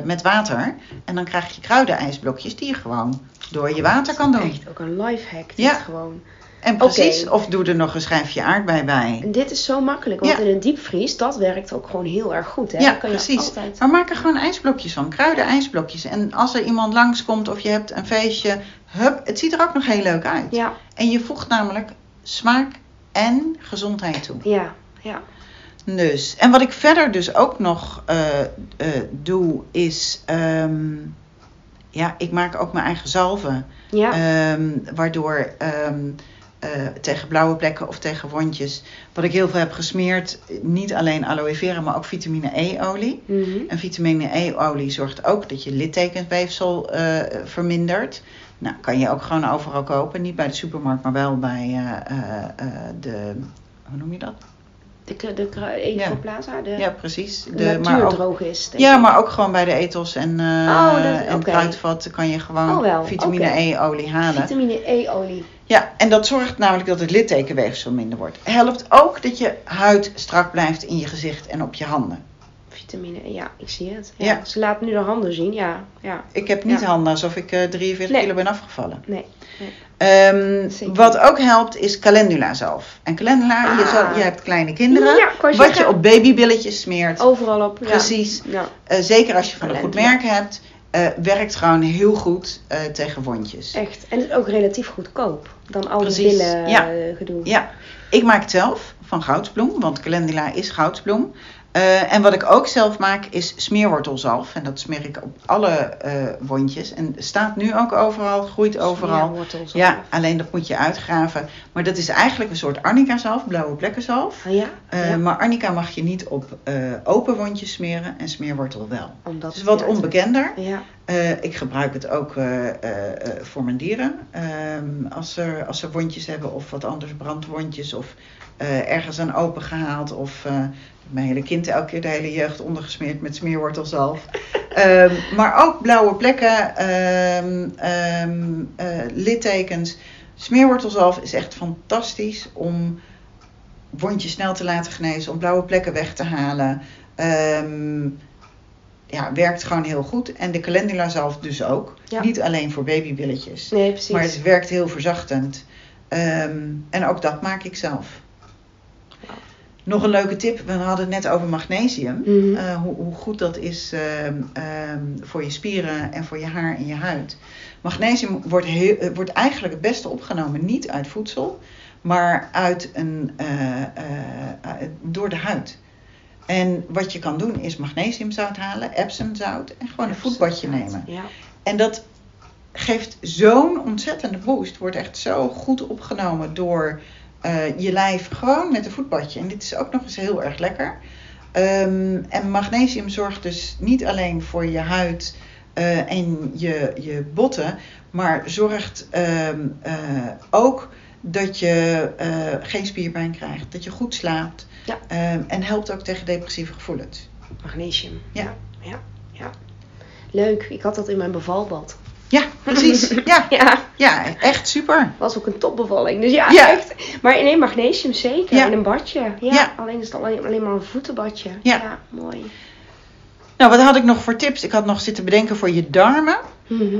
met water. En dan krijg je kruidenijsblokjes die je gewoon door je water kan doen. Echt ook een lifehack, dit Ja. gewoon. En precies, of doe er nog een schijfje aardbei bij. En dit is zo makkelijk, want Ja. in een diepvries, dat werkt ook gewoon heel erg goed, hè? Ja, kan je precies. altijd... Maar maak er gewoon ijsblokjes van, kruidenijsblokjes. En als er iemand langskomt of je hebt een feestje, hup, het ziet er ook nog heel leuk uit. Ja, En je voegt namelijk smaak en gezondheid toe. ja, ja. Dus, en wat ik verder dus ook nog eh, eh, doe, is. ehm, ja, ik maak ook mijn eigen zalven. Ja, Ehm, waardoor ehm, eh, tegen blauwe plekken of tegen wondjes. Wat ik heel veel heb gesmeerd, niet alleen aloe vera, maar ook vitamine E-olie. mhm. En vitamine E-olie zorgt ook dat je littekensweefsel eh, vermindert. Nou, kan je ook gewoon overal kopen. Niet bij de supermarkt, maar wel bij eh, de. Hoe noem je dat? De, de, de Ecoplaza, de Ja, precies. De, natuurdrogist. ja, maar ook gewoon bij de ethos en, eh Oh, dat- en kruidvat kan je gewoon Oh, wel, vitamine. E-olie halen. Vitamine E-olie. Ja, en dat zorgt namelijk dat het littekenweefsel minder wordt. Helpt ook dat je huid strak blijft in je gezicht en op je handen. Vitamine, E, ja, ik zie het. Ja. Ja. Ze laat nu de handen zien, ja. ja. Ik heb niet Ja. handen alsof ik eh 43 Nee. kilo ben afgevallen. Nee. Ehm, Zeker. wat ook helpt is calendula zalf. En calendula, je, Ah. zal, je hebt kleine kinderen. Ja, wat zeggen. je op babybilletjes smeert. Overal op. ja. Precies. Ja. Eh, zeker als je van een goed merk hebt. eh, werkt gewoon heel goed eh, tegen wondjes. Echt. En het is ook relatief goedkoop. Dan al die billen ja. gedoe. Ja, ik maak het zelf van goudsbloem, want calendula is goudsbloem. Eh, en wat ik ook zelf maak is smeerwortelzalf. En dat smeer ik op alle eh, wondjes. En staat nu ook overal, groeit overal. Ja, alleen dat moet je uitgraven. Maar dat is eigenlijk een soort arnica-zalf, blauwe plekkenzalf. Ah, ja? Eh, ja. Maar arnica mag je niet op open wondjes smeren en smeerwortel wel. Omdat Het is wat onbekender. Ja. Ik gebruik het ook voor mijn dieren. Ehm, als, er, als ze wondjes hebben of wat anders, brandwondjes of ergens aan open gehaald. Of mijn hele kind elke keer de hele jeugd ondergesmeerd met smeerwortelzalf. Ehm, maar ook blauwe plekken, ehm, ehm, eh, littekens. Smeerwortelzalf is echt fantastisch om wondjes snel te laten genezen, om blauwe plekken weg te halen. Ja, werkt gewoon heel goed. En de calendula zalf dus ook. Ja. Niet alleen voor babybilletjes. Nee, precies. Maar het werkt heel verzachtend. En ook dat maak ik zelf. Nog een leuke tip. We hadden het net over magnesium. Mhm. Eh, hoe, hoe goed dat is ehm, ehm, voor je spieren en voor je haar en je huid. Magnesium wordt, heel, wordt eigenlijk het beste opgenomen niet uit voedsel, maar uit een, eh, eh, door de huid. En wat je kan doen is magnesiumzout halen, Epsomzout en gewoon een voetbadje nemen. Ja. En dat geeft zo'n ontzettende boost. Wordt echt zo goed opgenomen door eh, je lijf. Gewoon met een voetbadje. En dit is ook nog eens heel erg lekker. Ehm, en magnesium zorgt dus niet alleen voor je huid eh, en je, je botten. Maar zorgt ehm, eh, ook dat je geen spierpijn krijgt. Dat je goed slaapt. Ja. Ehm, en helpt ook tegen depressieve gevoelens. Magnesium. Ja. ja. ja. Leuk. Ik had dat in mijn bevalbad. Ja, precies. Ja, Ja. ja echt super. was ook een topbevalling. Dus ja, Ja. echt. Maar nee, magnesium zeker. Ja. In een badje. Ja. Alleen is het alleen, alleen maar een voetenbadje. Ja. mooi. Nou, wat had ik nog voor tips? Ik had nog zitten bedenken voor je darmen Mhm.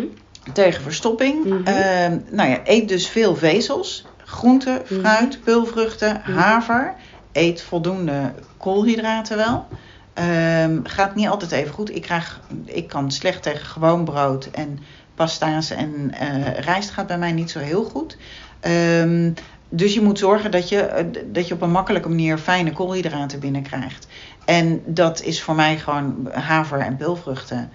tegen verstopping. Mhm. Ehm, nou ja, eet dus veel vezels. Groenten, Mhm. fruit, peulvruchten, Mhm. haver. Eet voldoende koolhydraten wel. Ehm, gaat niet altijd even goed. Ik, krijg, ik kan slecht tegen gewoon brood en pasta's en eh, rijst gaat bij mij niet zo heel goed. Ehm, dus je moet zorgen dat je, eh, dat je op een makkelijke manier fijne koolhydraten binnenkrijgt. En dat is voor mij gewoon haver en peulvruchten.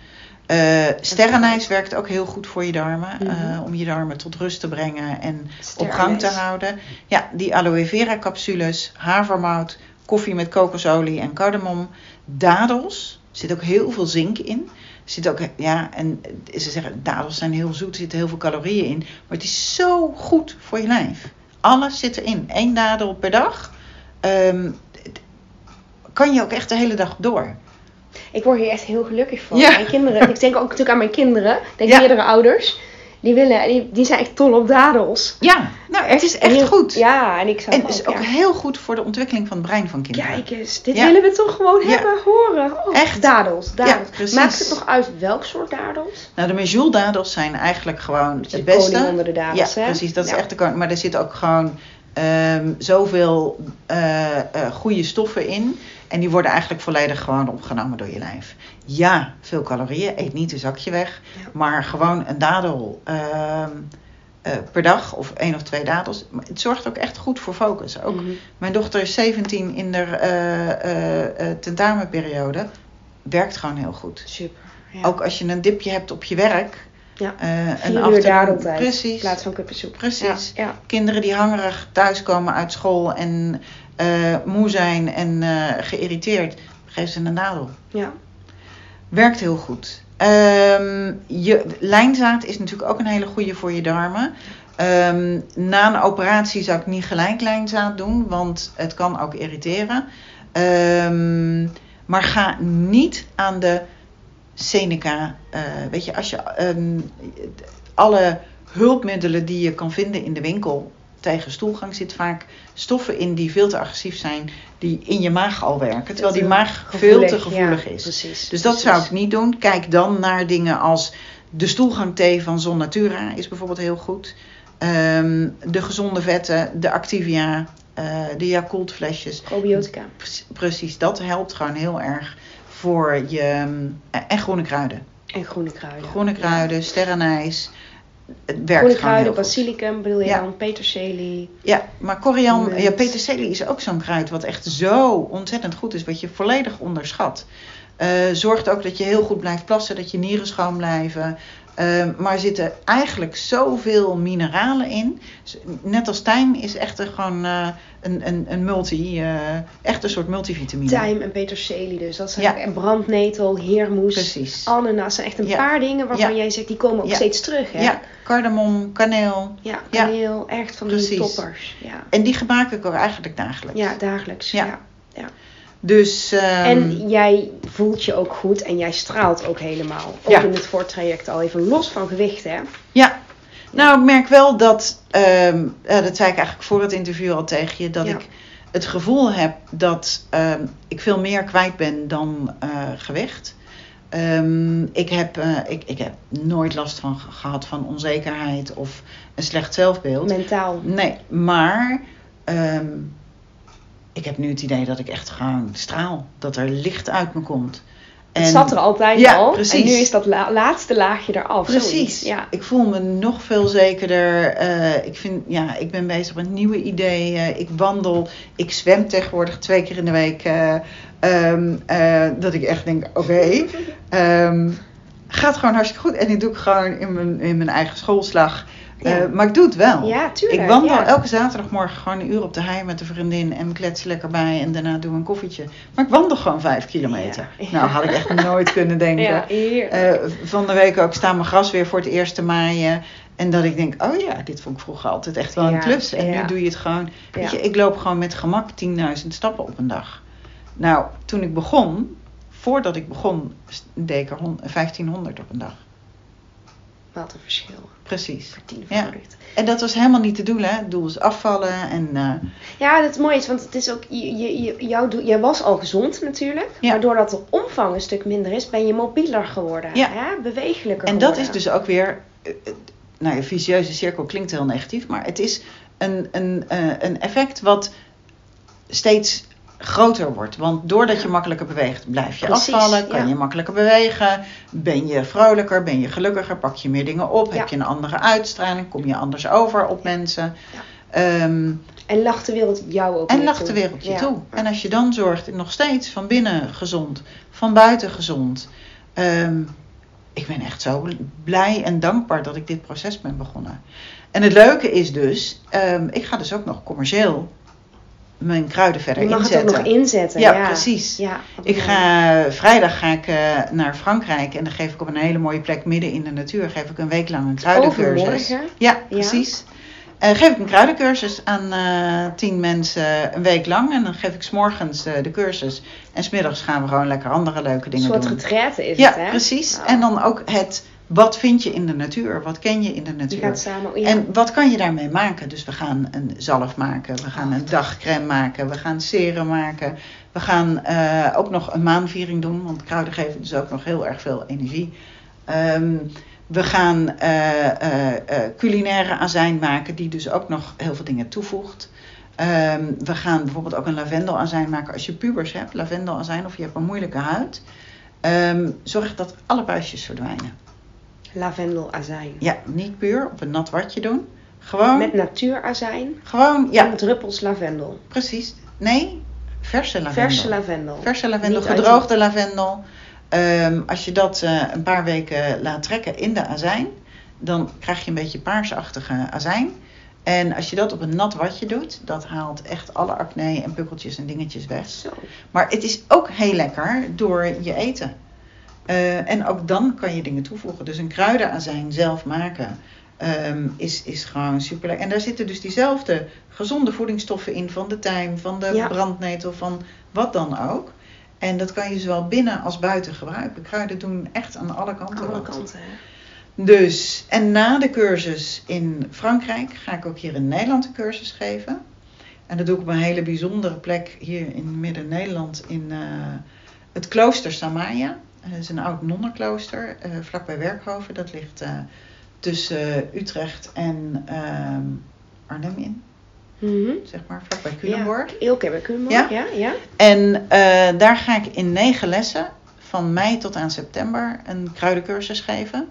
Uh, sterrenijs werkt ook heel goed voor je darmen. Mhm. om je darmen tot rust te brengen en op gang te houden. Ja, die aloe vera capsules, havermout, koffie met kokosolie en cardamom. Dadels, er zit ook heel veel zink in. Zit ook, ja, en ze zeggen dadels zijn heel zoet, er zitten heel veel calorieën in. Maar het is zo goed voor je lijf. Alles zit erin. Eén dadel per dag. Ehm, kan je ook echt de hele dag door. Ik word hier echt heel gelukkig van. Ja. Mijn kinderen, ik denk ook natuurlijk aan mijn kinderen. Ik denk Ja. meerdere ouders. Die, willen, die, die zijn echt dol op dadels. Ja, nou, het is echt heel- goed. Ja, en ik zou en het is ook ja. heel goed voor de ontwikkeling van het brein van kinderen. Kijk eens, dit Ja. willen we toch gewoon Ja. hebben, horen. Oh, Echt. Dadels, dadels. precies. Maakt het nog uit welk soort dadels? Nou, de medjool-dadels zijn eigenlijk gewoon is de het beste. koning onder de dadels, ja, hè? precies. Dat is echt de koning. Maar er zit ook gewoon ehm, zoveel eh, goede stoffen in. En die worden eigenlijk volledig gewoon opgenomen door je lijf. Ja, veel calorieën. Eet niet een zakje weg. Ja. Maar gewoon een dadel ehm, eh, per dag of één of twee dadels. Maar het zorgt ook echt goed voor focus. Ook Mhm. mijn dochter is 17 in de eh, eh, tentamenperiode. Werkt gewoon heel goed. Super. Ja. Ook als je een dipje hebt op je werk. Ja. eh, Vier uur. Precies. In plaats van kuppensoep. Precies. Ja, ja. Kinderen die hangerig thuiskomen uit school en eh, moe zijn en eh, geïrriteerd. Geef ze een dadel. ja. Werkt heel goed. Ehm, je, lijnzaad is natuurlijk ook een hele goede voor je darmen. Ehm, na een operatie zou ik niet gelijk lijnzaad doen, want het kan ook irriteren. Ehm, maar ga niet aan de Seneca. eh, weet je, als je alle hulpmiddelen die je kan vinden in de winkel tegen stoelgang zit vaak stoffen in die veel te agressief zijn, die in je maag al werken, terwijl die maag veel te gevoelig, ja, is. Precies. Dus dat precies. zou ik niet doen. Kijk dan naar dingen als de stoelgangthee van Zon Natura is bijvoorbeeld heel goed. Ehm, de gezonde vetten, de Activia, eh, de Yakult flesjes. Probiotica. Pre- Precies, dat helpt gewoon heel erg voor je... ehm, en groene kruiden. En groene kruiden. Groene kruiden, sterrenijs. Het werkt Groene gewoon kruiden, heel goed. basilicum je Ja. peterselie. Ja, maar koriander, ja, peterselie is ook zo'n kruid wat echt zo ontzettend goed is, wat je volledig onderschat. Eh, zorgt ook dat je heel goed blijft plassen, dat je nieren schoon blijven. Eh, maar er zitten eigenlijk zoveel mineralen in. Net als tijm is echt een, gewoon eh, een, een, een multi, eh, echt een soort multivitamine. Tijm en peterselie dus. Dat zijn Ja. en brandnetel, heermoes, Precies. ananas. zijn echt een Ja. paar dingen waarvan Ja. jij zegt, die komen ook steeds terug. Hè? Ja, cardamom, kaneel. Ja, kaneel, echt van die Precies. toppers. Ja, En die gebruik ik ook eigenlijk dagelijks. ja dagelijks. Ja. Dus, ehm, En jij voelt je ook goed en jij straalt ook helemaal. Ook Ja. in het voortraject al even los van gewicht, hè? Ja, nou ik merk wel dat, ehm, eh, dat zei ik eigenlijk voor het interview al tegen je, dat Ja. ik het gevoel heb dat ehm, ik veel meer kwijt ben dan eh, gewicht. Ehm, ik, heb, eh, ik, ik heb nooit last van ge- gehad van onzekerheid of een slecht zelfbeeld. Mentaal. Nee, maar ehm, ik heb nu het idee dat ik echt gewoon straal. Dat er licht uit me komt. Het zat er altijd Ja, al. precies. En nu is dat la- laatste laagje eraf. Precies. zoiets. Ja. Ik voel me nog veel zekerder. Eh, ik, vind, ja, ik ben bezig met nieuwe ideeën. Ik wandel. Ik zwem tegenwoordig twee keer in de week. eh, ehm, eh, dat ik echt denk, oké. ehm, gaat gewoon hartstikke goed. En ik doe ik gewoon in mijn, in mijn eigen schoolslag. Eh, maar ik doe het wel. Ja, tuurlijk. ik wandel ja. elke zaterdagmorgen gewoon een uur op de hei met een vriendin. En we kletsen lekker bij. En daarna doen we een koffietje. Maar ik wandel gewoon vijf kilometer. Ja. Nou, had ik echt nooit kunnen denken. Eh, van de week ook staan mijn gras weer voor het eerst te maaien. En dat ik denk, oh ja, dit vond ik vroeger altijd echt wel een klus. En nu doe je het gewoon. Weet je, ik loop gewoon met gemak 10.000 stappen op een dag. Nou, toen ik begon, voordat ik begon, deed ik er hon- 1500 op een dag. Wat een verschil. Precies. En dat was helemaal niet het doel, hè? Het doel is afvallen en... eh, Ja, dat het mooi is, want het is ook, je, je, jouw doel- jij was al gezond natuurlijk. Ja. Maar doordat de omvang een stuk minder is, ben je mobieler geworden. Ja. Hè? Bewegelijker En dat is dus ook weer, eh, eh, nou ja, vicieuze cirkel klinkt heel negatief, maar het is een, een, een effect wat steeds groter wordt. Want doordat je makkelijker beweegt, blijf je Precies, afvallen, kan ja. je makkelijker bewegen, ben je vrolijker, ben je gelukkiger, pak je meer dingen op, Ja. heb je een andere uitstraling, kom je anders over op mensen. Ehm, En lacht de wereld jou ook en lacht de wereld je toe. En als je dan zorgt, nog steeds van binnen gezond, van buiten gezond. Ehm, ik ben echt zo blij en dankbaar dat ik dit proces ben begonnen. En het leuke is dus, ehm, ik ga dus ook nog commercieel mijn kruiden verder Je mag het inzetten. ook nog inzetten. Ja, Ja, precies. Ja, Ik ga, vrijdag ga ik eh, naar Frankrijk en dan geef ik op een hele mooie plek midden in de natuur, geef ik een week lang een kruidencursus. Overmorgen? Ja, precies. Eh, geef ik een kruidencursus aan eh, tien mensen een week lang. En dan geef ik s'morgens eh de cursus. En smiddags gaan we gewoon lekker andere leuke Een dingen soort doen. retraite is ja, het, hè? precies. Nou, En dan ook het, wat vind je in de natuur? Wat ken je in de Je natuur? gaat samen... oh Ja. En wat kan je daarmee maken? Dus we gaan een zalf maken, we gaan een dagcreme maken, we gaan serum maken. We gaan eh, ook nog een maanviering doen, want kruiden geven dus ook nog heel erg veel energie. Ehm, we gaan eh, eh, culinaire azijn maken, die dus ook nog heel veel dingen toevoegt. Ehm, we gaan bijvoorbeeld ook een lavendelazijn maken als je pubers hebt, lavendelazijn of je hebt een moeilijke huid. Ehm, zorg dat alle buisjes verdwijnen. Lavendelazijn. Ja, niet puur op een nat watje doen. Gewoon, Met natuurazijn. gewoon, ja, En druppels lavendel. precies. Nee, verse lavendel. Verse lavendel. Verse lavendel, Niet uit gedroogde lavendel. Ehm, als je dat eh, een paar weken laat trekken in de azijn, dan krijg je een beetje paarsachtige azijn. En als je dat op een nat watje doet, dat haalt echt alle acne en pukkeltjes en dingetjes weg. Zo. Maar het is ook heel lekker door je eten. Eh, en ook dan kan je dingen toevoegen. Dus een kruidenazijn zelf maken ehm, is, is gewoon super lekker. En daar zitten dus diezelfde gezonde voedingsstoffen in van de tijm, van de Ja. brandnetel, van wat dan ook. En dat kan je zowel binnen als buiten gebruiken. Kruiden doen echt aan alle kanten Alle kanten, hè? Dus, en na de cursus in Frankrijk ga ik ook hier in Nederland een cursus geven. En dat doe ik op een hele bijzondere plek hier in Midden-Nederland in eh, het klooster Samaya. Eh, Dat is een oud nonnenklooster eh vlakbij Werkhoven. Dat ligt eh, tussen Utrecht en ehm, Arnhem in, Mhm. zeg maar, vlakbij Culemborg. Ja, bij Culemborg, Ja? ja. ja, En daar ga ik in negen lessen van mei tot aan september een kruidencursus geven.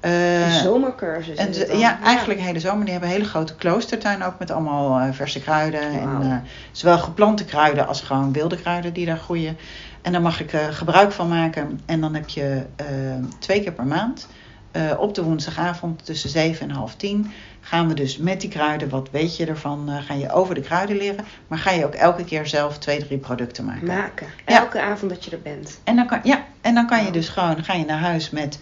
Een zomercursus en het ja, eigenlijk hele zomer. Die hebben een hele grote kloostertuin ook met allemaal verse kruiden. En zowel geplante kruiden als gewoon wilde kruiden die daar groeien. En daar mag ik eh, gebruik van maken. En dan heb je eh, twee keer per maand. eh, op de woensdagavond tussen 7 en half 10 gaan we dus met die kruiden, wat weet je ervan, ga je over de kruiden leren. Maar ga je ook elke keer zelf twee, drie producten maken. Maken. Ja. Elke avond dat je er bent. En dan kan, ja, en dan kan je dus gewoon, ga je naar huis met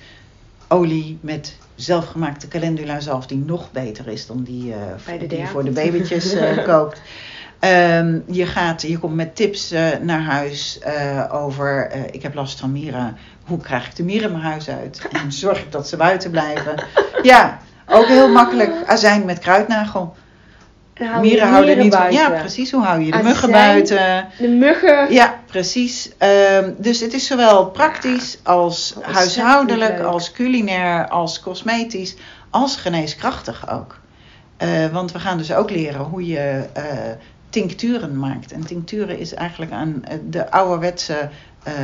olie, met zelfgemaakte calendula zalf, die nog beter is dan die, de die voor de babytjes eh, koopt. Ehm, je, gaat, je komt met tips eh, naar huis eh, over, eh, ik heb last van mieren, hoe krijg ik de mieren mijn huis uit? En zorg ik dat ze buiten blijven? Ja, ook heel makkelijk, azijn met kruidnagel. Hou Mieren de houden niet buiten. ja precies, hoe hou je de Azijn. muggen buiten? De muggen. Ja, precies. Ehm, dus het is zowel praktisch als huishoudelijk, als culinair, als cosmetisch, als geneeskrachtig ook. Want we gaan dus ook leren hoe je tincturen maakt. En tincturen is eigenlijk aan eh, de ouderwetse, eh,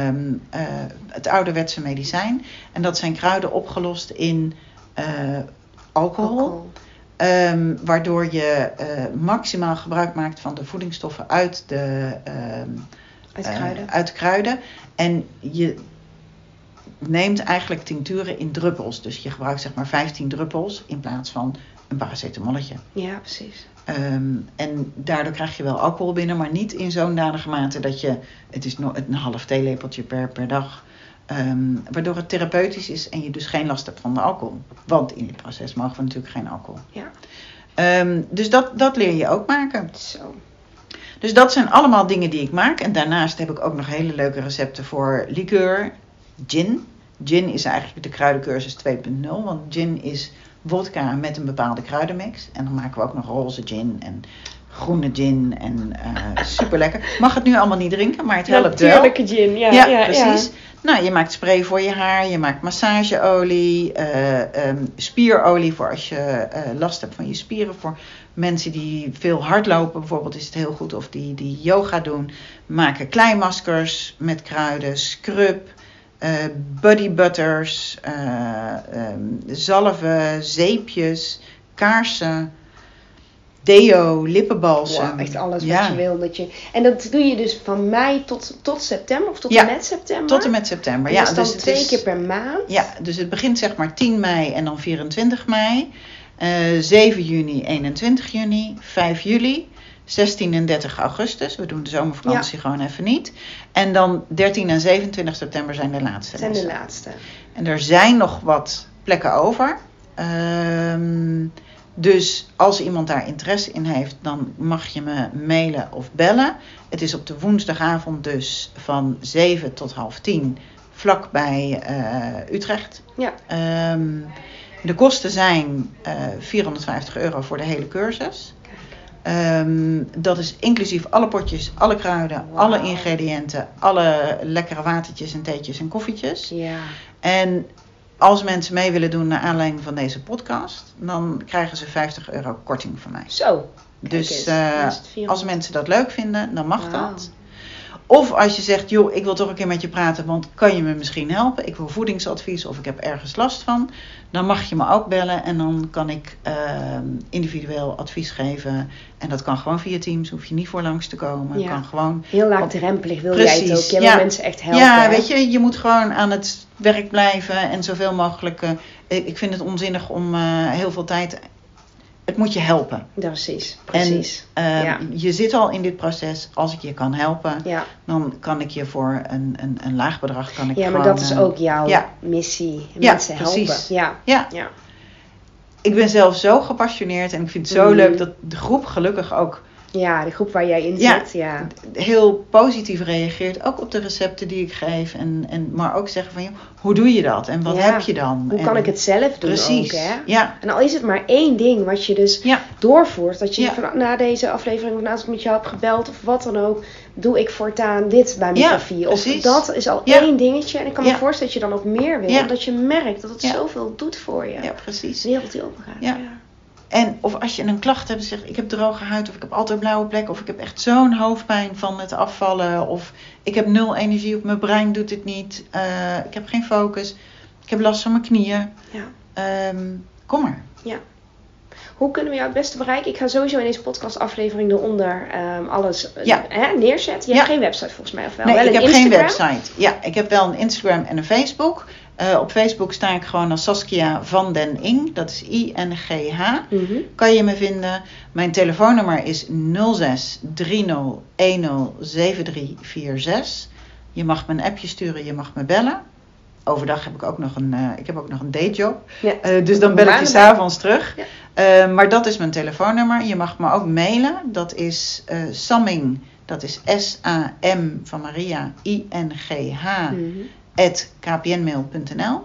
het ouderwetse medicijn. En dat zijn kruiden opgelost in eh, alcohol. Alcohol. Ehm, waardoor je maximaal gebruik maakt van de voedingsstoffen uit de, ehm, Uit kruiden. uit de kruiden. En je neemt eigenlijk tincturen in druppels. Dus je gebruikt zeg maar 15 druppels in plaats van een paracetamolletje. Ja, precies. Ehm, en daardoor krijg je wel alcohol binnen, maar niet in zo'n danige mate dat je... Het is nog een half theelepeltje per, per dag. Ehm, waardoor het therapeutisch is en je dus geen last hebt van de alcohol. Want in dit proces mogen we natuurlijk geen alcohol. Ja. Ehm, dus dat, dat leer je ook maken. Zo. Dus dat zijn allemaal dingen die ik maak. En daarnaast heb ik ook nog hele leuke recepten voor liqueur, gin. Gin is eigenlijk de kruidencursus 2.0. Want gin is vodka met een bepaalde kruidenmix. En dan maken we ook nog roze gin en groene gin en eh, super lekker. Mag het nu allemaal niet drinken, maar het helpt wel. Natuurlijke gin, ja. Ja, ja, precies. Nou, je maakt spray voor je haar, je maakt massageolie, eh, ehm, spierolie voor als je eh, last hebt van je spieren. Voor mensen die veel hardlopen bijvoorbeeld is het heel goed. Of die, die yoga doen. Maken kleimaskers met kruiden, scrub, eh body butters, eh, ehm, zalven, zeepjes, kaarsen, deo, lippenbalsem. Wow, echt alles Ja. wat je wil. Dat je... En dat doe je dus van mei tot, tot september of tot Ja, en met september? Tot en met september. En Ja, is dan dus twee is- keer per maand? Ja, dus het begint zeg maar 10 mei en dan 24 mei. Eh 7 juni, 21 juni, 5 juli, 16 en 30 augustus. We doen de zomervakantie gewoon even niet. En dan 13 en 27 september zijn de laatste. Zijn de laatste. En er zijn nog wat plekken over. Ehm, dus als iemand daar interesse in heeft, dan mag je me mailen of bellen. Het is op de woensdagavond dus van 7 tot half 10, vlakbij eh Utrecht. Ja. Ehm, de kosten zijn eh 450 euro voor de hele cursus. Ehm, dat is inclusief alle potjes, alle kruiden, alle ingrediënten, alle lekkere watertjes en theetjes en koffietjes. Ja. En als mensen mee willen doen naar aanleiding van deze podcast, dan krijgen ze 50 euro korting van mij. Zo. Dus eh, dan is het 400. als mensen dat leuk vinden, dan mag dat. Of als je zegt, joh, ik wil toch een keer met je praten, want kan je me misschien helpen? Ik wil voedingsadvies of ik heb ergens last van. Dan mag je me ook bellen en dan kan ik ehm, individueel advies geven. En dat kan gewoon via Teams, hoef je niet voor langs te komen. Ja. Kan gewoon Heel laagdrempelig wil jij het ook. Wil mensen echt helpen. ja, hè? weet je, je moet gewoon aan het werk blijven en zoveel mogelijk. eh, ik ik vind het onzinnig om eh, heel veel tijd. Het moet je helpen. Precies. Precies. En eh, Ja. je zit al in dit proces. Als ik je kan helpen, ja. dan kan ik je voor een, een, een laag bedrag. Kan ik ja, maar gewoon, dat is eh, ook jouw ja. missie. Mensen helpen. Ja. Ja, Ja. ik ben zelf zo gepassioneerd en ik vind het zo Mhm. leuk dat de groep gelukkig ook ja, de groep waar jij in zit. Ja. heel positief reageert. Ook op de recepten die ik geef. En, en, maar ook zeggen van, joh, hoe doe je dat? En wat Ja. heb je dan? Hoe En- kan ik het zelf doen Precies. ook, hè? Ja, En al is het maar één ding wat je dus ja, doorvoert. Dat je van, na deze aflevering, of naast ik met jou heb gebeld of wat dan ook, doe ik voortaan dit bij mijn koffie. Of precies. dat is al één dingetje. En ik kan me voorstellen dat je dan ook meer wil. Omdat je merkt dat het zoveel doet voor je. ja, precies. De wereld die open gaat. Ja. En of als je een klacht hebt, zegt ik heb droge huid of ik heb altijd blauwe plekken of ik heb echt zo'n hoofdpijn van het afvallen of ik heb nul energie of mijn brein doet het niet, eh, ik heb geen focus, ik heb last van mijn knieën. Ja. Ehm, kom maar. Hoe kunnen we jou het beste bereiken? Ik ga sowieso in deze podcastaflevering eronder ehm, alles eh, Ja. hè, neerzetten. Je Ja. hebt geen website volgens mij, of wel? Nee, wel ik heb geen website. Ja, ik heb wel een Instagram en een Facebook. Eh, op Facebook sta ik gewoon als Saskia van den Ing. Dat is I-N-G-H. Mhm. Kan je me vinden. Mijn telefoonnummer is 06 30 10 7346. Je mag me een appje sturen, je mag me bellen. Overdag heb ik ook nog een, eh, ik heb ook nog een dayjob. Ja. Eh, dus dan bel ik je s'avonds terug. Ja. Maar dat is mijn telefoonnummer. Je mag me ook mailen. Dat is Samming. Dat is S-A-M van Maria I-N-G-H Mhm. kpnmail.nl.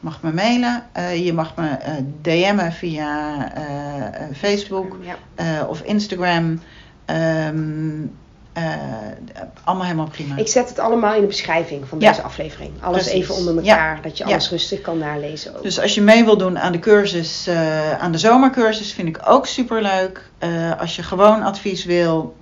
Je mag me mailen. Eh, je mag me eh, DM'en via eh, Facebook Ja. of Instagram. Ehm, eh, allemaal helemaal prima. Ik zet het allemaal in de beschrijving van Ja. deze aflevering. Alles Precies. even onder Ja. elkaar, dat je Ja. alles rustig kan nalezen ook. Dus als je mee wil doen aan de cursus, eh, aan de zomercursus, vind ik ook super leuk. als je gewoon advies wil,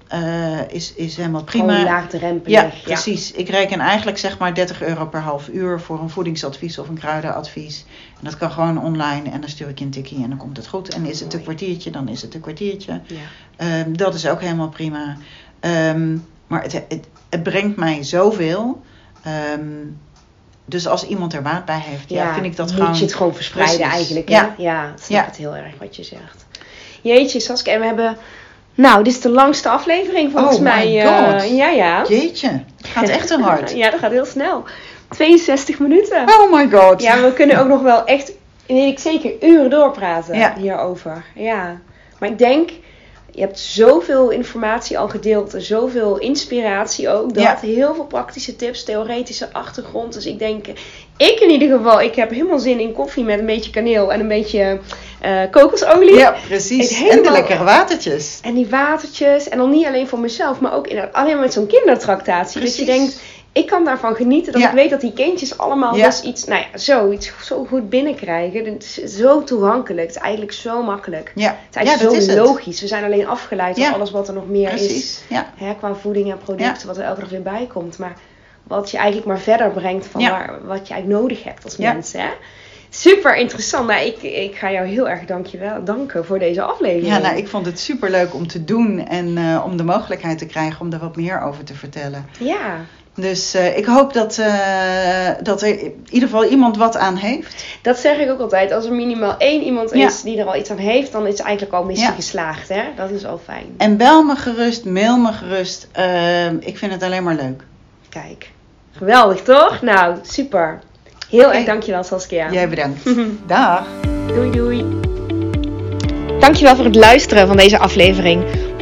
is, is helemaal prima. Gewoon laagdrempelig. Ja, precies. Ik reken eigenlijk zeg maar 30 euro per half uur voor een voedingsadvies of een kruidenadvies. En dat kan gewoon online en dan stuur ik je een tikkie en dan komt het goed. En is het een kwartiertje, dan is het een kwartiertje. Ja. Ehm, dat is ook helemaal prima. Ehm, maar het, het, het brengt mij zoveel. Ehm, dus als iemand er baat bij heeft, ja, vind ik dat moet gewoon... je het gewoon verspreiden Precies. eigenlijk. Ja. Hè? Ja, snap Ja. het heel erg wat je zegt. Jeetje, Saskia, en we hebben... Nou, dit is de langste aflevering volgens Oh my mij. eh, God. ja, ja. Jeetje, het gaat echt te hard. ja, dat gaat heel snel. 62 minuten. Oh my god. Ja, we kunnen ook nog wel echt, weet ik zeker, uren doorpraten Ja. hierover. Ja. Maar ik denk, je hebt zoveel informatie al gedeeld, zoveel inspiratie ook. Dat Ja. heel veel praktische tips, theoretische achtergrond. Dus ik denk, ik in ieder geval, ik heb helemaal zin in koffie met een beetje kaneel en een beetje eh, kokosolie. Ja, precies. En de lekkere watertjes. En die watertjes. En dan niet alleen voor mezelf, maar ook inderdaad alleen maar met zo'n kindertractatie. Dat je Precies. denkt, ik kan daarvan genieten. Dat Ja. ik weet dat die kindjes allemaal Ja. dus iets, nou ja, zoiets zo goed binnenkrijgen. Het is zo toegankelijk. Het is eigenlijk zo makkelijk. Ja, Het is ja eigenlijk is zo het. logisch. We zijn alleen afgeleid door alles wat er nog meer is. Precies. Hè, qua voeding en producten, wat er elke dag weer bij komt. Maar wat je eigenlijk maar verder brengt van waar, wat je eigenlijk nodig hebt als mens. Hè? Super interessant. Nou, ik, ik ga jou heel erg dankjewel, danken voor deze aflevering. Ja, nou, ik vond het super leuk om te doen en eh, om de mogelijkheid te krijgen om er wat meer over te vertellen. Ja, Dus eh, ik hoop dat, eh, dat er in ieder geval iemand wat aan heeft. dat zeg ik ook altijd. Als er minimaal één iemand Ja. is die er al iets aan heeft, dan is het eigenlijk al missie Ja. geslaagd. Hè? Dat is al fijn. En bel me gerust, mail me gerust. Eh, ik vind het alleen maar leuk. Kijk, geweldig toch? Nou, super. Heel erg dankjewel Saskia. Jij bedankt. Dag. Doei doei. Dankjewel voor het luisteren van deze aflevering.